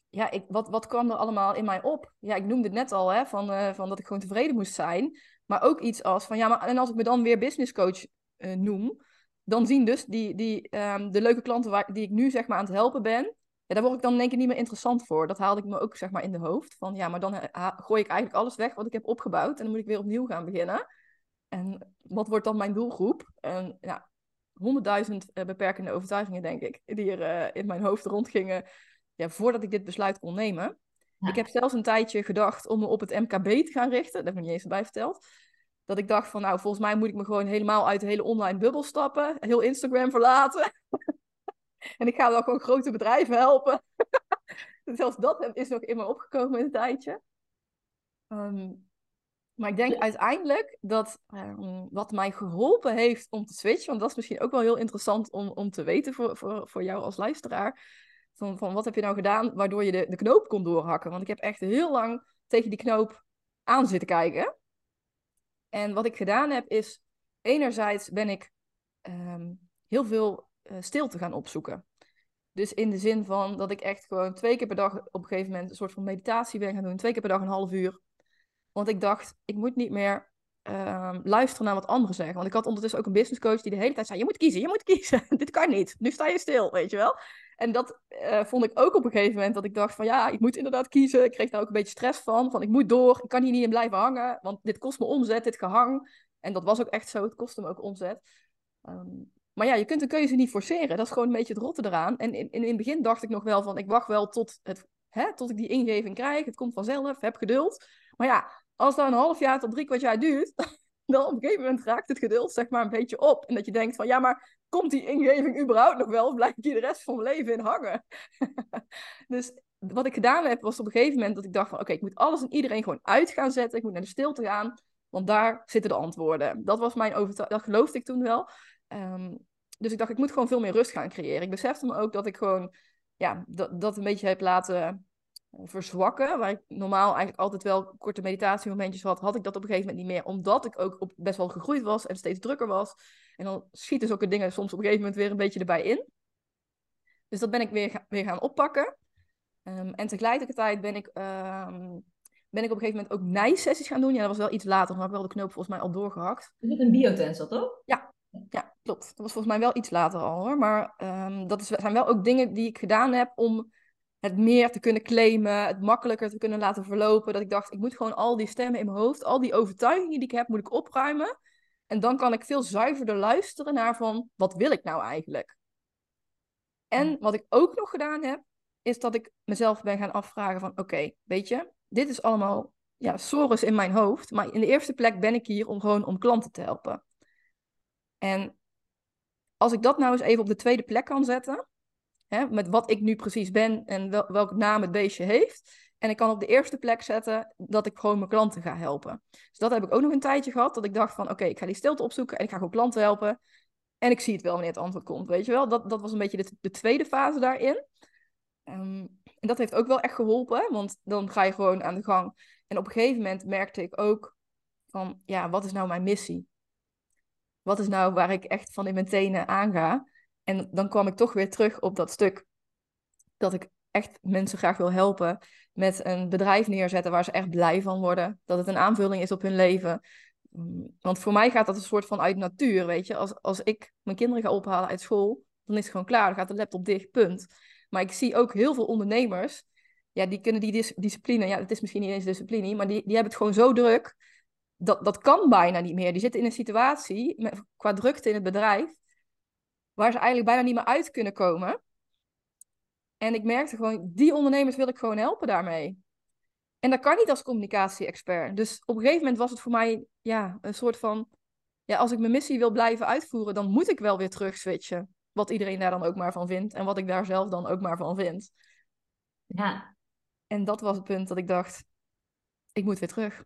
ja, ik, wat, wat kwam er allemaal in mij op? Ja, ik noemde het net al, hè, van, uh, van dat ik gewoon tevreden moest zijn. Maar ook iets als van ja, maar en als ik me dan weer business coach uh, noem, dan zien dus die, die, um, de leuke klanten waar, die ik nu zeg maar aan het helpen ben, ja, daar word ik dan denk ik niet meer interessant voor. Dat haalde ik me ook zeg maar in de hoofd. Van ja, maar dan uh, gooi ik eigenlijk alles weg wat ik heb opgebouwd en dan moet ik weer opnieuw gaan beginnen. En wat wordt dan mijn doelgroep? En ja, honderdduizend uh, beperkende overtuigingen denk ik, die er in mijn hoofd rondgingen ja, voordat ik dit besluit kon nemen. Ik heb zelfs een tijdje gedacht om me op het MKB te gaan richten. Dat heb ik niet eens bij verteld. Dat ik dacht van, nou, volgens mij moet ik me gewoon helemaal uit de hele online bubbel stappen. Heel Instagram verlaten. en ik ga dan gewoon grote bedrijven helpen. zelfs dat is nog in me opgekomen in een tijdje. Ehm, maar ik denk uiteindelijk dat um, wat mij geholpen heeft om te switchen, want dat is misschien ook wel heel interessant om, om te weten voor, voor, voor jou als luisteraar, van, van wat heb je nou gedaan waardoor je de, de knoop kon doorhakken? Want ik heb echt heel lang tegen die knoop aan zitten kijken. En wat ik gedaan heb is, enerzijds ben ik ehm, heel veel uh, stilte gaan opzoeken. Dus in de zin van dat ik echt gewoon twee keer per dag op een gegeven moment een soort van meditatie ben gaan doen. Twee keer per dag een half uur. Want ik dacht, ik moet niet meer ehm, luisteren naar wat anderen zeggen. Want ik had ondertussen ook een business coach die de hele tijd zei: Je moet kiezen, je moet kiezen. Dit kan niet. Nu sta je stil, weet je wel. En dat uh, vond ik ook op een gegeven moment dat ik dacht: van ja, ik moet inderdaad kiezen. Ik kreeg daar ook een beetje stress van. Van ik moet door, ik kan hier niet in blijven hangen. Want dit kost me omzet, dit gehang. En dat was ook echt zo. Het kostte me ook omzet. Um, maar ja, je kunt een keuze niet forceren. Dat is gewoon een beetje het rotte eraan. En in, in, het begin dacht ik nog wel van, ik wacht wel tot, het, hè, tot ik die ingeving krijg. Het komt vanzelf, heb geduld. Maar ja, als dat een half jaar tot drie kwart jaar duurt, dan op een gegeven moment raakt het geduld zeg maar een beetje op. En dat je denkt van, ja, maar komt die ingeving überhaupt nog wel? Of blijf ik hier de rest van mijn leven in hangen? dus wat ik gedaan heb, was op een gegeven moment dat ik dacht van, oké, ik moet alles en iedereen gewoon uit gaan zetten. Ik moet naar de stilte gaan, want daar zitten de antwoorden. Dat was mijn overtuiging, dat geloofde ik toen wel. Um, dus ik dacht, ik moet gewoon veel meer rust gaan creëren. Ik besefte me ook dat ik gewoon ja, dat, dat een beetje heb laten verzwakken. Waar ik normaal eigenlijk altijd wel korte meditatiemomentjes had, had ik dat op een gegeven moment niet meer. Omdat ik ook op, best wel gegroeid was en steeds drukker was. En dan schieten zulke dingen soms op een gegeven moment weer een beetje erbij in. Dus dat ben ik weer, weer gaan oppakken. Um, en tegelijkertijd ben ik, um, ben ik op een gegeven moment ook nijsessies gaan doen. Ja, dat was wel iets later, maar ik wel de knoop volgens mij al doorgehakt. Is het een biotensor, toch? Ja, ja, klopt. Dat was volgens mij wel iets later al hoor. Maar um, dat is, zijn wel ook dingen die ik gedaan heb om het meer te kunnen claimen, het makkelijker te kunnen laten verlopen. Dat ik dacht, ik moet gewoon al die stemmen in mijn hoofd, al die overtuigingen die ik heb, moet ik opruimen. En dan kan ik veel zuiverder luisteren naar van, wat wil ik nou eigenlijk? En wat ik ook nog gedaan heb, is dat ik mezelf ben gaan afvragen van, oké, weet je, dit is allemaal ja, sores in mijn hoofd. Maar in de eerste plek ben ik hier om gewoon om klanten te helpen. En als ik dat nou eens even op de tweede plek kan zetten, hè, met wat ik nu precies ben en wel, welke naam het beestje heeft, en ik kan op de eerste plek zetten dat ik gewoon mijn klanten ga helpen. Dus dat heb ik ook nog een tijdje gehad, dat ik dacht van oké, ik ga die stilte opzoeken en ik ga gewoon klanten helpen. En ik zie het wel wanneer het antwoord komt, weet je wel. Dat, dat was een beetje de, de tweede fase daarin. Um, en dat heeft ook wel echt geholpen, want dan ga je gewoon aan de gang. En op een gegeven moment merkte ik ook van, ja, wat is nou mijn missie? wat is nou waar ik echt van in mijn tenen aanga? En dan kwam ik toch weer terug op dat stuk dat ik echt mensen graag wil helpen met een bedrijf neerzetten waar ze echt blij van worden. Dat het een aanvulling is op hun leven. Mm, want voor mij gaat dat een soort van uit natuur, weet je. Als, als ik mijn kinderen ga ophalen uit school, dan is het gewoon klaar. Dan gaat de laptop dicht, punt. Maar ik zie ook heel veel ondernemers, ja, die kunnen die discipline, ja, het is misschien niet eens discipline, maar die, die hebben het gewoon zo druk dat, dat kan bijna niet meer. Die zitten in een situatie, qua drukte in het bedrijf, waar ze eigenlijk bijna niet meer uit kunnen komen. En ik merkte gewoon, die ondernemers wil ik gewoon helpen daarmee. En dat kan niet als communicatie-expert. Dus op een gegeven moment was het voor mij ja, een soort van... Ja, als ik mijn missie wil blijven uitvoeren, dan moet ik wel weer terug switchen. Wat iedereen daar dan ook maar van vindt. En wat ik daar zelf dan ook maar van vind. Ja. En dat was het punt dat ik dacht, ik moet weer terug.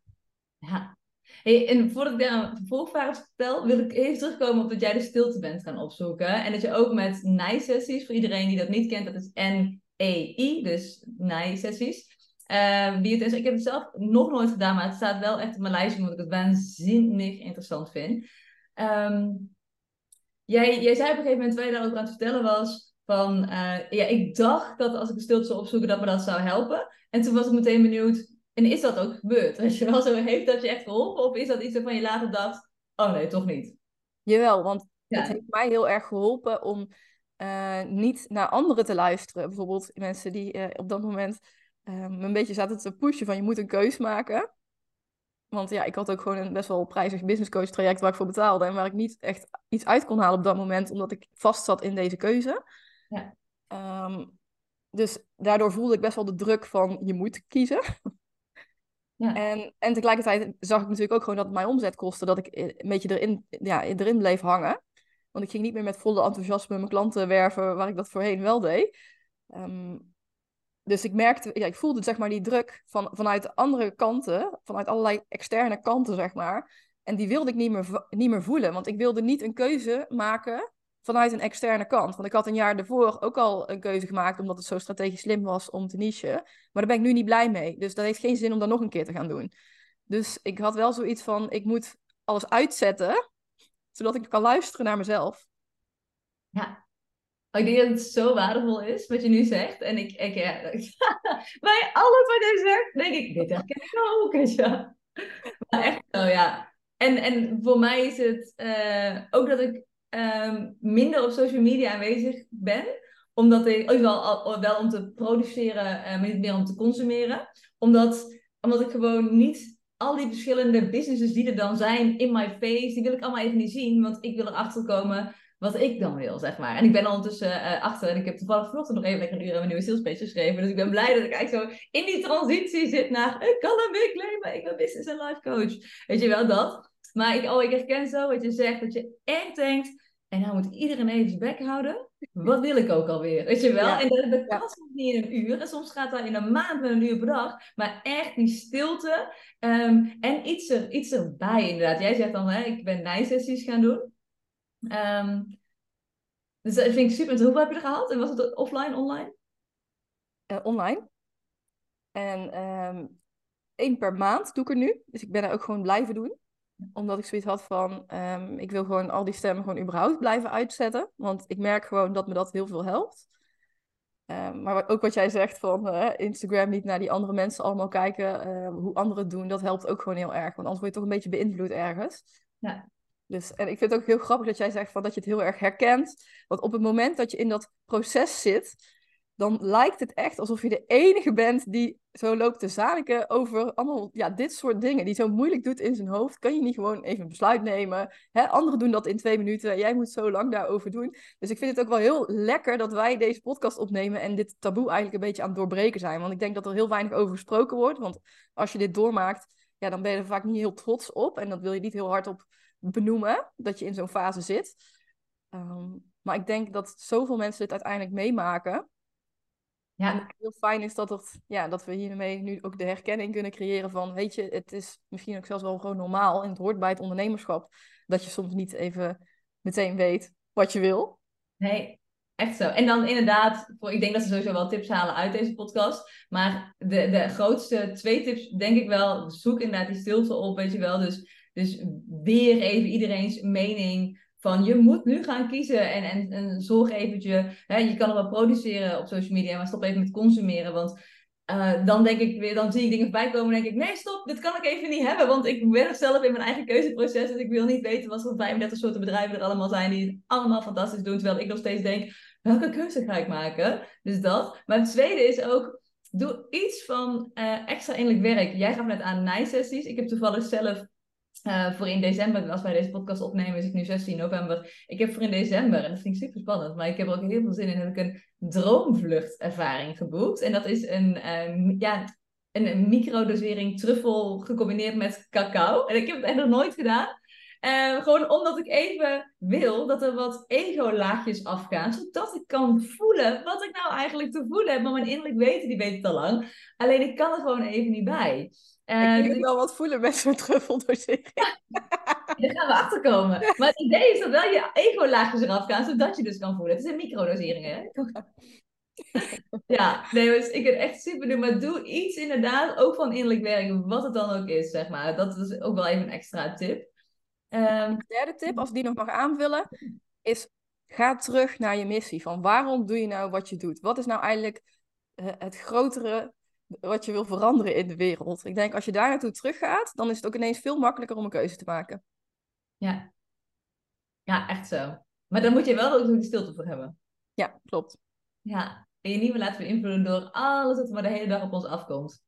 Ja, Hey, en voordat ik daar een vervolgvraag vertel, wil ik even terugkomen op dat jij de stilte bent gaan opzoeken. En dat je ook met NI-sessies, voor iedereen die dat niet kent, dat is N-E-I, dus NI-sessies. Uh, ik heb het zelf nog nooit gedaan, maar het staat wel echt op mijn lijstje, omdat ik het waanzinnig interessant vind. Um, jij, jij zei op een gegeven moment, terwijl je daarover aan het vertellen was, van uh, ja, ik dacht dat als ik de stilte zou opzoeken, dat me dat zou helpen. En toen was ik meteen benieuwd, en is dat ook gebeurd? Weet je wel, zo heeft dat je echt geholpen? Of is dat iets waarvan je later dacht, oh nee, toch niet? Jawel, want het heeft mij heel erg geholpen om uh, niet naar anderen te luisteren. Bijvoorbeeld mensen die uh, op dat moment um, een beetje zaten te pushen van je moet een keus maken. Want ja, ik had ook gewoon een best wel prijzig business coach traject waar ik voor betaalde. En waar ik niet echt iets uit kon halen op dat moment, omdat ik vast zat in deze keuze. Ja. Um, dus daardoor voelde ik best wel de druk van je moet kiezen. En, en tegelijkertijd zag ik natuurlijk ook gewoon dat mijn omzet kostte, dat ik een beetje erin, ja, erin bleef hangen. Want ik ging niet meer met volle enthousiasme mijn klanten werven, waar ik dat voorheen wel deed. Um, dus ik merkte, ja, ik voelde zeg maar die druk van, vanuit andere kanten, vanuit allerlei externe kanten, zeg maar. En die wilde ik niet meer, niet meer voelen, want ik wilde niet een keuze maken vanuit een externe kant. Want ik had een jaar daarvoor ook al een keuze gemaakt, omdat het zo strategisch slim was om te nichen. Maar daar ben ik nu niet blij mee. Dus dat heeft geen zin om dat nog een keer te gaan doen. Dus ik had wel zoiets van, ik moet alles uitzetten, zodat ik kan luisteren naar mezelf. Ja, ik denk dat het zo waardevol is wat je nu zegt. En ik, ik ja, bij alles wat je zegt, denk ik, dit herken ik ook. Ja. Maar echt zo, ja. en, en voor mij is het eh, ook dat ik ehm, minder op social media aanwezig ben. Omdat ik, ook wel, wel om te produceren, maar niet meer om te consumeren. Omdat, omdat ik gewoon niet al die verschillende businesses die er dan zijn in my face, die wil ik allemaal even niet zien. Want ik wil erachter komen wat ik dan wil, zeg maar. En ik ben ondertussen uh, achter en ik heb toevallig vanochtend nog even lekker een uur aan mijn nieuwe salespage geschreven. Dus ik ben blij dat ik eigenlijk zo in die transitie zit naar ik kan een week claimen, ik ben business en life coach. Weet je wel, dat. Maar ik, oh, ik herken zo wat je zegt, dat je echt denkt, en nou moet iedereen even zijn bek houden. Wat wil ik ook alweer? Weet je wel? En dat, dat kan soms niet in een uur. En soms gaat dat in een maand met een uur per dag. Maar echt die stilte. Ehm, en iets, er, iets erbij inderdaad. Jij zegt dan, hè, ik ben nijsessies gaan doen. Um, dus dat vind ik super. Hoeveel heb je er gehaald? En was het offline, online? Uh, online. En um, één per maand doe ik er nu. Dus ik ben er ook gewoon blijven doen. Omdat ik zoiets had van, um, ik wil gewoon al die stemmen gewoon überhaupt blijven uitzetten. Want ik merk gewoon dat me dat heel veel helpt. Um, maar ook wat jij zegt van uh, Instagram niet naar die andere mensen allemaal kijken, uh, hoe anderen het doen, dat helpt ook gewoon heel erg. Want anders word je toch een beetje beïnvloed ergens. Ja. Dus, en ik vind het ook heel grappig dat jij zegt van dat je het heel erg herkent. Want op het moment dat je in dat proces zit, dan lijkt het echt alsof je de enige bent die zo loopt te zaniken over allemaal ja, dit soort dingen. Die zo moeilijk doet in zijn hoofd. Kan je niet gewoon even een besluit nemen? Hè? Anderen doen dat in twee minuten. Jij moet zo lang daarover doen. Dus ik vind het ook wel heel lekker dat wij deze podcast opnemen en dit taboe eigenlijk een beetje aan het doorbreken zijn. Want ik denk dat er heel weinig over gesproken wordt. Want als je dit doormaakt, ja, dan ben je er vaak niet heel trots op. En dat wil je niet heel hard op benoemen, dat je in zo'n fase zit. Ehm, maar ik denk dat zoveel mensen dit uiteindelijk meemaken. Ja. En heel fijn is dat, het, ja, dat we hiermee nu ook de herkenning kunnen creëren van, weet je, het is misschien ook zelfs wel gewoon normaal en het hoort bij het ondernemerschap dat je soms niet even meteen weet wat je wil. Nee, echt zo. En dan inderdaad, ik denk dat ze sowieso wel tips halen uit deze podcast. Maar de, de grootste twee tips, denk ik wel, zoek inderdaad die stilte op, weet je wel. Dus dus weer even iedereen's mening van je moet nu gaan kiezen en, en, en zorg eventjes, hè, je kan er wel produceren op social media, maar stop even met consumeren, want uh, dan denk ik weer, dan zie ik dingen voorbij komen en denk ik, nee stop, dit kan ik even niet hebben, want ik werk zelf in mijn eigen keuzeproces, dus ik wil niet weten wat voor 35 soorten bedrijven er allemaal zijn die het allemaal fantastisch doen, terwijl ik nog steeds denk, welke keuze ga ik maken? Dus dat. Maar het tweede is ook, doe iets van uh, extra innerlijk werk. Jij gaf net aan nijsessies. Ik heb toevallig zelf uh, voor in december, als wij deze podcast opnemen, is het nu 16 november. Ik heb voor in december, en dat vind ik super spannend, maar ik heb er ook heel veel zin in, heb ik een droomvluchtervaring geboekt. En dat is een, uh, ja, een microdosering truffel gecombineerd met cacao. En ik heb het echt nog nooit gedaan. Uh, gewoon omdat ik even wil dat er wat ego-laagjes afgaan, zodat ik kan voelen wat ik nou eigenlijk te voelen heb. Maar mijn innerlijk weten, die weet het al lang. Alleen ik kan er gewoon even niet bij. Uh, ik wil wel wat voelen met zo'n truffeldosering. Daar gaan we achter komen. Maar het idee is dat wel je ego-laagjes eraf gaan, zodat je dus kan voelen. Het is een microdosering, hè? ja, nee, dus ik het echt super doen. Maar doe iets inderdaad, ook van innerlijk werk, wat het dan ook is, zeg maar. Dat is ook wel even een extra tip. Um, de derde tip, als ik die nog mag aanvullen, is ga terug naar je missie. Van waarom doe je nou wat je doet? Wat is nou eigenlijk uh, het grotere wat je wil veranderen in de wereld. Ik denk, als je daar naartoe teruggaat, dan is het ook ineens veel makkelijker om een keuze te maken. Ja, ja echt zo. Maar dan moet je wel ook de stilte voor hebben. Ja, klopt. Ja, en je niet meer laten beïnvloeden door alles wat maar de hele dag op ons afkomt.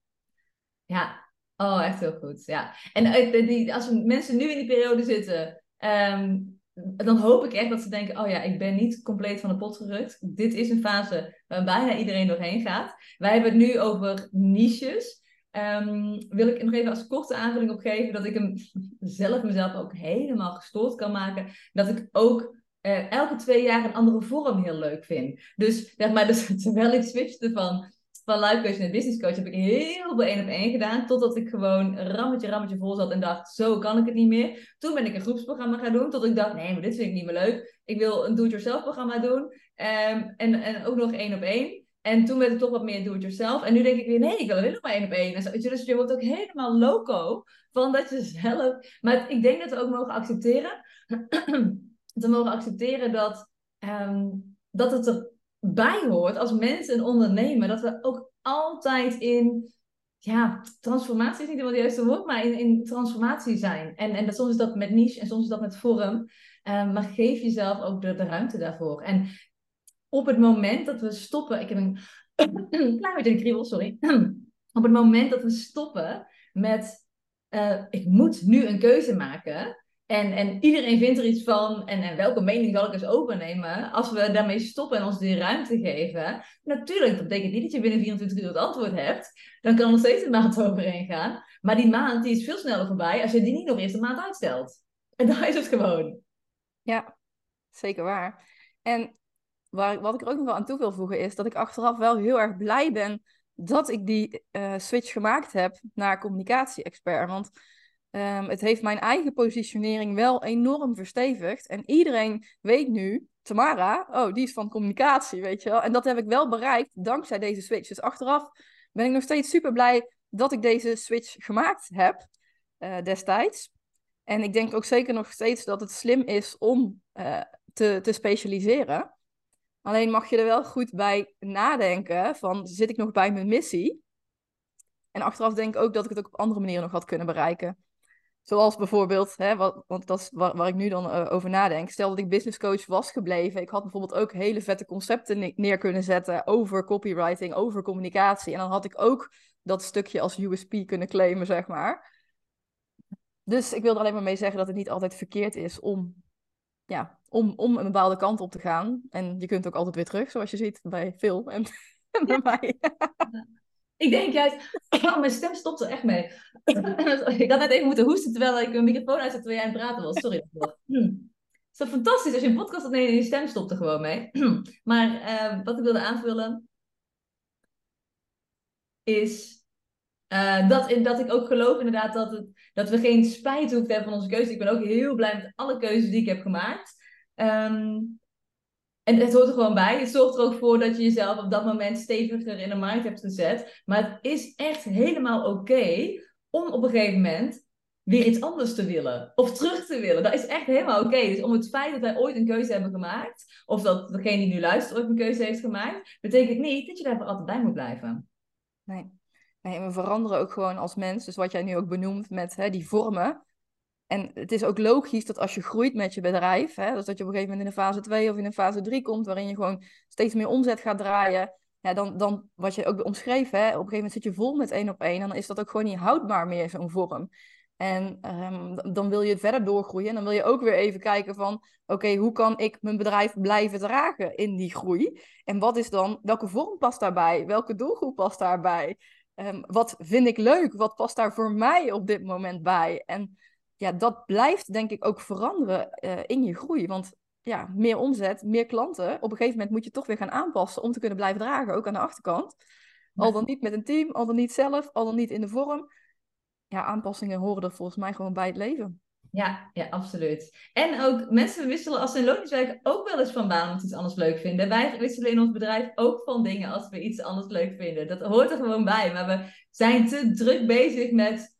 Ja, oh, echt heel goed. Ja. En eh, die, als mensen nu in die periode zitten, um, dan hoop ik echt dat ze denken: oh ja, ik ben niet compleet van de pot gerukt. Dit is een fase waar bijna iedereen doorheen gaat. Wij hebben het nu over niches. Um, wil ik nog even als korte aanvulling op geven dat ik hem zelf mezelf ook helemaal gestoord kan maken. Dat ik ook uh, elke twee jaar een andere vorm heel leuk vind. Dus, zeg maar, dus, terwijl ik switchte van van life coach naar business coach heb ik heel veel één op één gedaan. Totdat ik gewoon rammetje, rammetje vol zat en dacht, zo kan ik het niet meer. Toen ben ik een groepsprogramma gaan doen. Tot ik dacht, nee, maar dit vind ik niet meer leuk. Ik wil een do-it-yourself programma doen. Um, en, en ook nog één op één. En toen werd het toch wat meer do-it-yourself. En nu denk ik weer, nee, ik wil alleen nog maar één op één. Dus je wordt ook helemaal loco van dat je zelf... Maar ik denk dat we ook mogen accepteren... we mogen accepteren dat, um, dat het er bij hoort als mensen een ondernemer, dat we ook altijd in ja, transformatie is niet het juiste woord, maar in, in transformatie zijn. En, en soms is dat met niche en soms is dat met vorm. Um, maar geef jezelf ook de, de ruimte daarvoor. En op het moment dat we stoppen, ik heb een klein beetje een kriebel, sorry. op het moment dat we stoppen met, uh, ik moet nu een keuze maken, en, en iedereen vindt er iets van. En, en welke mening zal ik eens overnemen? Als we daarmee stoppen en ons die ruimte geven. Natuurlijk, dat betekent niet dat je binnen 24 uur het antwoord hebt. Dan kan er nog steeds een maand overheen gaan. Maar die maand die is veel sneller voorbij als je die niet nog eerst een maand uitstelt. En dan is het gewoon. Ja, zeker waar. En waar, wat ik er ook nog wel aan toe wil voegen is dat ik achteraf wel heel erg blij ben dat ik die uh, switch gemaakt heb naar communicatie-expert. Want Um, het heeft mijn eigen positionering wel enorm verstevigd. En iedereen weet nu, Tamara, oh, die is van communicatie, weet je wel. En dat heb ik wel bereikt dankzij deze switch. Dus achteraf ben ik nog steeds super blij dat ik deze switch gemaakt heb uh, destijds. En ik denk ook zeker nog steeds dat het slim is om uh, te, te specialiseren. Alleen mag je er wel goed bij nadenken van, zit ik nog bij mijn missie? En achteraf denk ik ook dat ik het ook op andere manieren nog had kunnen bereiken. Zoals bijvoorbeeld, hè, wat, want dat is waar, waar ik nu dan uh, over nadenk. Stel dat ik business coach was gebleven. Ik had bijvoorbeeld ook hele vette concepten neer kunnen zetten over copywriting, over communicatie. En dan had ik ook dat stukje als USP kunnen claimen, zeg maar. Dus ik wil er alleen maar mee zeggen dat het niet altijd verkeerd is om, ja, om, om een bepaalde kant op te gaan. En je kunt ook altijd weer terug, zoals je ziet bij Phil en, en bij mij. Ik denk juist, oh, mijn stem stopt er echt mee. ik had net even moeten hoesten terwijl ik een microfoon uitzette terwijl jij aan het praten was. Sorry. Het is fantastisch als je een podcast opneemt en je stem stopt er gewoon mee. maar uh, wat ik wilde aanvullen is uh, dat, dat ik ook geloof inderdaad dat, het, dat we geen spijt hoeven te hebben van onze keuze. Ik ben ook heel blij met alle keuzes die ik heb gemaakt. Um, en het hoort er gewoon bij. Het zorgt er ook voor dat je jezelf op dat moment steviger in de markt hebt gezet. Maar het is echt helemaal oké om op een gegeven moment weer iets anders te willen. Of terug te willen. Dat is echt helemaal oké. Dus om het feit dat wij ooit een keuze hebben gemaakt. Of dat degene die nu luistert ooit een keuze heeft gemaakt. Betekent niet dat je daar altijd bij moet blijven. Nee. nee. we veranderen ook gewoon als mens. Dus wat jij nu ook benoemt met hè, die vormen. En het is ook logisch dat als je groeit met je bedrijf, hè, dus dat je op een gegeven moment in een fase 2 of in een fase 3 komt, waarin je gewoon steeds meer omzet gaat draaien, ja, dan, dan wat je ook omschreef, hè, op een gegeven moment zit je vol met één op één, en dan is dat ook gewoon niet houdbaar meer, zo'n vorm. En um, dan wil je verder doorgroeien. En dan wil je ook weer even kijken van, oké, hoe kan ik mijn bedrijf blijven dragen in die groei? En wat is dan, welke vorm past daarbij? Welke doelgroep past daarbij? Um, wat vind ik leuk? Wat past daar voor mij op dit moment bij? En ja, dat blijft denk ik ook veranderen uh, in je groei. Want ja, meer omzet, meer klanten. Op een gegeven moment moet je toch weer gaan aanpassen om te kunnen blijven dragen, ook aan de achterkant. Al dan niet met een team, al dan niet zelf, al dan niet in de vorm. Ja, aanpassingen horen er volgens mij gewoon bij het leven. Ja, ja, absoluut. En ook mensen wisselen als ze in logisch werken ook wel eens van baan omdat ze iets anders leuk vinden. Wij wisselen in ons bedrijf ook van dingen als we iets anders leuk vinden. Dat hoort er gewoon bij. Maar we zijn te druk bezig met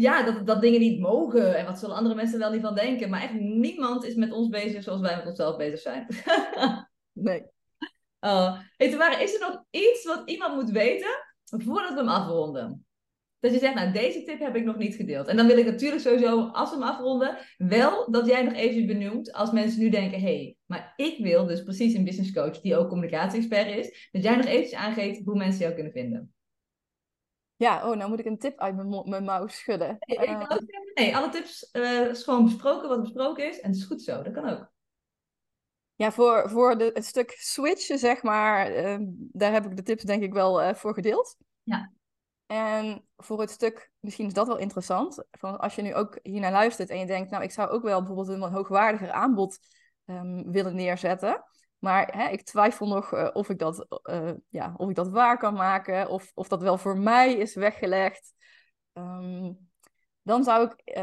ja, dat, dat dingen niet mogen en wat zullen andere mensen wel niet van denken. Maar echt niemand is met ons bezig zoals wij met onszelf bezig zijn. nee. Oh. Hey, Tamara, is er nog iets wat iemand moet weten voordat we hem afronden? Dat je zegt, nou, deze tip heb ik nog niet gedeeld. En dan wil ik natuurlijk sowieso, als we hem afronden, wel dat jij nog even benoemt als mensen nu denken, hé, hey, maar ik wil dus precies een business coach die ook communicatie-expert is, dat jij nog eventjes aangeeft hoe mensen jou kunnen vinden. Ja, oh, nou moet ik een tip uit mijn, mouw schudden. Nee, uh, nee, alle tips uh, is gewoon besproken wat besproken is. En het is goed zo, dat kan ook. Ja, voor, voor de, het stuk switchen, zeg maar, uh, daar heb ik de tips denk ik wel uh, voor gedeeld. Ja. En voor het stuk, misschien is dat wel interessant, van als je nu ook hier naar luistert en je denkt, nou, ik zou ook wel bijvoorbeeld een wat hoogwaardiger aanbod um, willen neerzetten. Maar hè, ik twijfel nog uh, of, ik dat, uh, ja, of ik dat waar kan maken, of, of dat wel voor mij is weggelegd. Um, dan zou ik uh,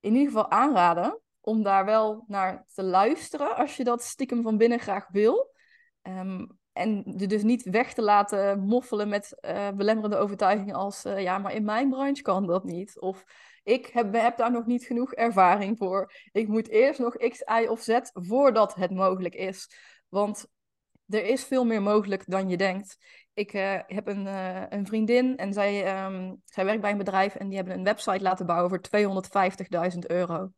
in ieder geval aanraden om daar wel naar te luisteren als je dat stiekem van binnen graag wil. Um, en je dus niet weg te laten moffelen met belemmerende overtuigingen als ja, maar in mijn branche kan dat niet. Of ik heb, heb daar nog niet genoeg ervaring voor. Ik moet eerst nog X, Y of Z voordat het mogelijk is. Want er is veel meer mogelijk dan je denkt. Ik uh, heb een, uh, een, vriendin en zij, um, zij werkt bij een bedrijf en die hebben een website laten bouwen voor 250.000 euro.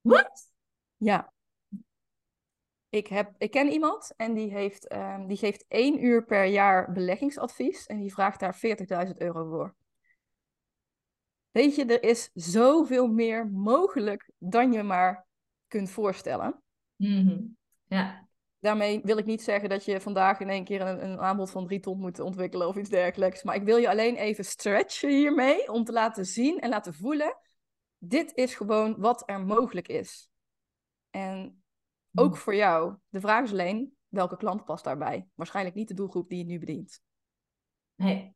Wat? Ja. Ik, heb, ik ken iemand en die, heeft, um, die geeft één uur per jaar beleggingsadvies en die vraagt daar 40.000 euro voor. Weet je, er is zoveel meer mogelijk dan je maar kunt voorstellen. Mm -hmm. Ja. Daarmee wil ik niet zeggen dat je vandaag in één keer een, een, aanbod van drie ton moet ontwikkelen of iets dergelijks. Maar ik wil je alleen even stretchen hiermee om te laten zien en laten voelen. Dit is gewoon wat er mogelijk is. En ook hmm. voor jou. De vraag is alleen, welke klant past daarbij? Waarschijnlijk niet de doelgroep die je nu bedient. Nee.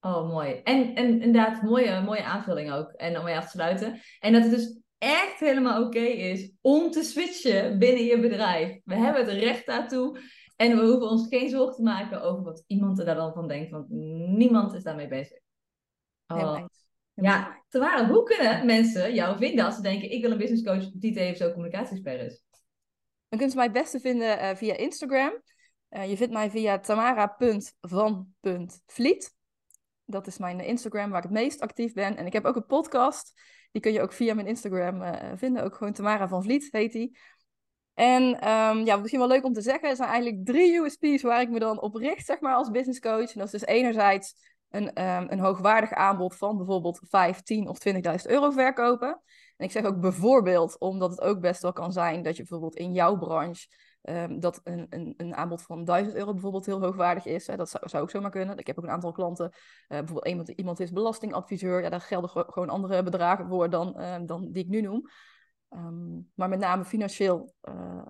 Oh, mooi. En, en inderdaad, mooie, mooie aanvulling ook. En om mee af te sluiten. En dat het dus echt helemaal oké is om te switchen binnen je bedrijf. We hebben het recht daartoe. En we hoeven ons geen zorgen te maken over wat iemand er daar dan van denkt. Want niemand is daarmee bezig. Oh. Ja, Tamara, hoe kunnen mensen jou vinden als ze denken... ik wil een business coach die even zo communicatiespert is? Dan kunnen ze mij het beste vinden uh, via Instagram. Uh, je vindt mij via tamara.van.vliet. Dat is mijn Instagram waar ik het meest actief ben. En ik heb ook een podcast. Die kun je ook via mijn Instagram uh, vinden. Ook gewoon Tamara van Vliet heet die. En um, ja, misschien wel leuk om te zeggen, er zijn eigenlijk drie USP's waar ik me dan op richt, zeg maar, als business coach. En dat is dus enerzijds een, um, een hoogwaardig aanbod van bijvoorbeeld 5, 10 of 20.000 euro verkopen. En ik zeg ook bijvoorbeeld, omdat het ook best wel kan zijn dat je bijvoorbeeld in jouw branche um, dat een, een, een, aanbod van 1000 euro bijvoorbeeld heel hoogwaardig is. Hè. Dat zou, zou ook zomaar kunnen. Ik heb ook een aantal klanten, uh, bijvoorbeeld iemand, iemand is belastingadviseur. Ja, daar gelden gewoon andere bedragen voor dan, uh, dan die ik nu noem. Um, maar met name financieel, uh,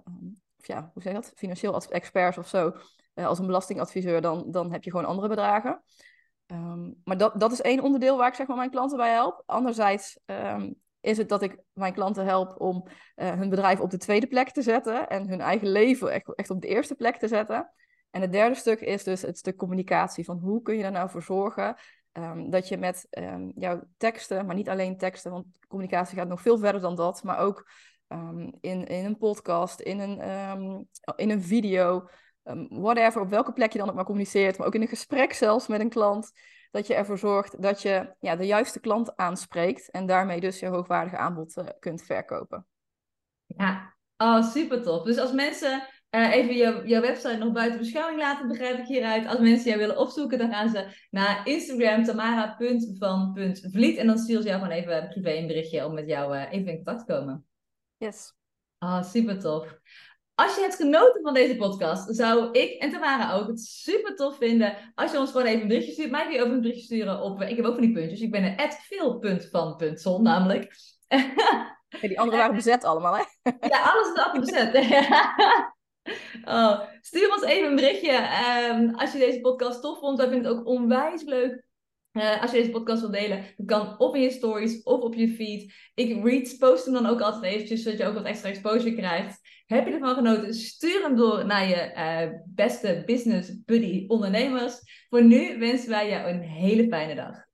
ja, hoe zeg je dat? Financieel experts of zo. Eh, als een belastingadviseur, dan, dan heb je gewoon andere bedragen. Um, maar dat, dat is één onderdeel waar ik zeg maar mijn klanten bij help. Anderzijds is het dat ik mijn klanten help om uh, hun bedrijf op de tweede plek te zetten en hun eigen leven echt, echt op de eerste plek te zetten. En het derde stuk is dus het stuk communicatie. Van hoe kun je er nou voor zorgen um, dat je met um, jouw teksten, maar niet alleen teksten, want communicatie gaat nog veel verder dan dat, maar ook um, in, in een podcast, in een, in een video, whatever, op welke plek je dan ook maar communiceert, maar ook in een gesprek zelfs met een klant dat je ervoor zorgt dat je ja, de juiste klant aanspreekt en daarmee dus je hoogwaardige aanbod uh, kunt verkopen. Ja, oh, super tof. Dus als mensen uh, even je, jouw website nog buiten beschouwing laten, begrijp ik hieruit. Als mensen jou willen opzoeken, dan gaan ze naar Instagram tamara.van.vliet en dan sturen ze jou gewoon even privé een berichtje om met jou uh, even in contact te komen. Yes. Ah, super tof. Als je hebt genoten van deze podcast, zou ik en Tamara ook het super tof vinden als je ons gewoon even een berichtje stuurt. Mij kun je ook een berichtje sturen op, ik heb ook van die puntjes, ik ben een veel.van.zon namelijk. Ja, die anderen waren bezet allemaal, hè? Ja, alles is allemaal bezet. oh, stuur ons even een berichtje um, als je deze podcast tof vond. Wij vinden het ook onwijs leuk uh, als je deze podcast wil delen, dan kan op in je stories of op je feed. Ik read, post hem dan ook altijd eventjes, zodat je ook wat extra exposure krijgt. Heb je ervan genoten? Stuur hem door naar je uh, beste business buddy ondernemers. Voor nu wensen wij jou een hele fijne dag.